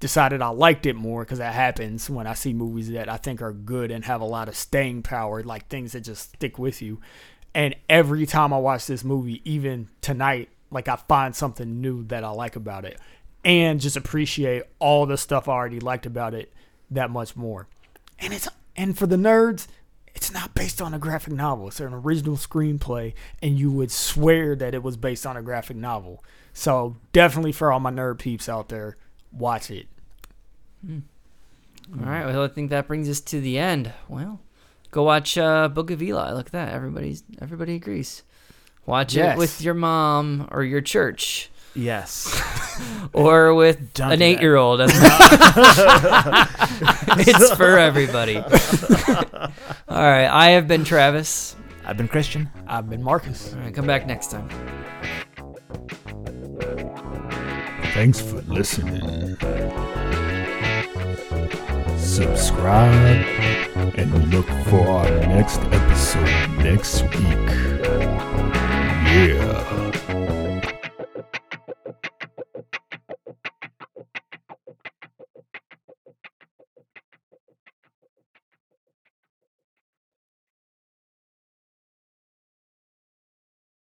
Speaker 3: decided I liked it more because that happens when I see movies that I think are good and have a lot of staying power, like things that just stick with you. And every time I watch this movie, even tonight, like I find something new that I like about it and just appreciate all the stuff I already liked about it that much more. And it's and for the nerds, it's not based on a graphic novel. It's an original screenplay, and you would swear that it was based on a graphic novel. So definitely for all my nerd peeps out there, watch it.
Speaker 1: All right, well, I think that brings us to the end. Well, go watch uh, Book of Eli. Look at that. Everybody's everybody agrees. Watch
Speaker 3: Yes.
Speaker 1: it with your mom or your church
Speaker 2: Yes.
Speaker 1: or with
Speaker 2: Don't
Speaker 1: an eight-year-old. it's for everybody. All right, I have been Travis.
Speaker 2: I've been Christian.
Speaker 3: I've been Marcus.
Speaker 1: All right, come back next time.
Speaker 4: Thanks for listening. Subscribe and look for our next episode next week. Yeah.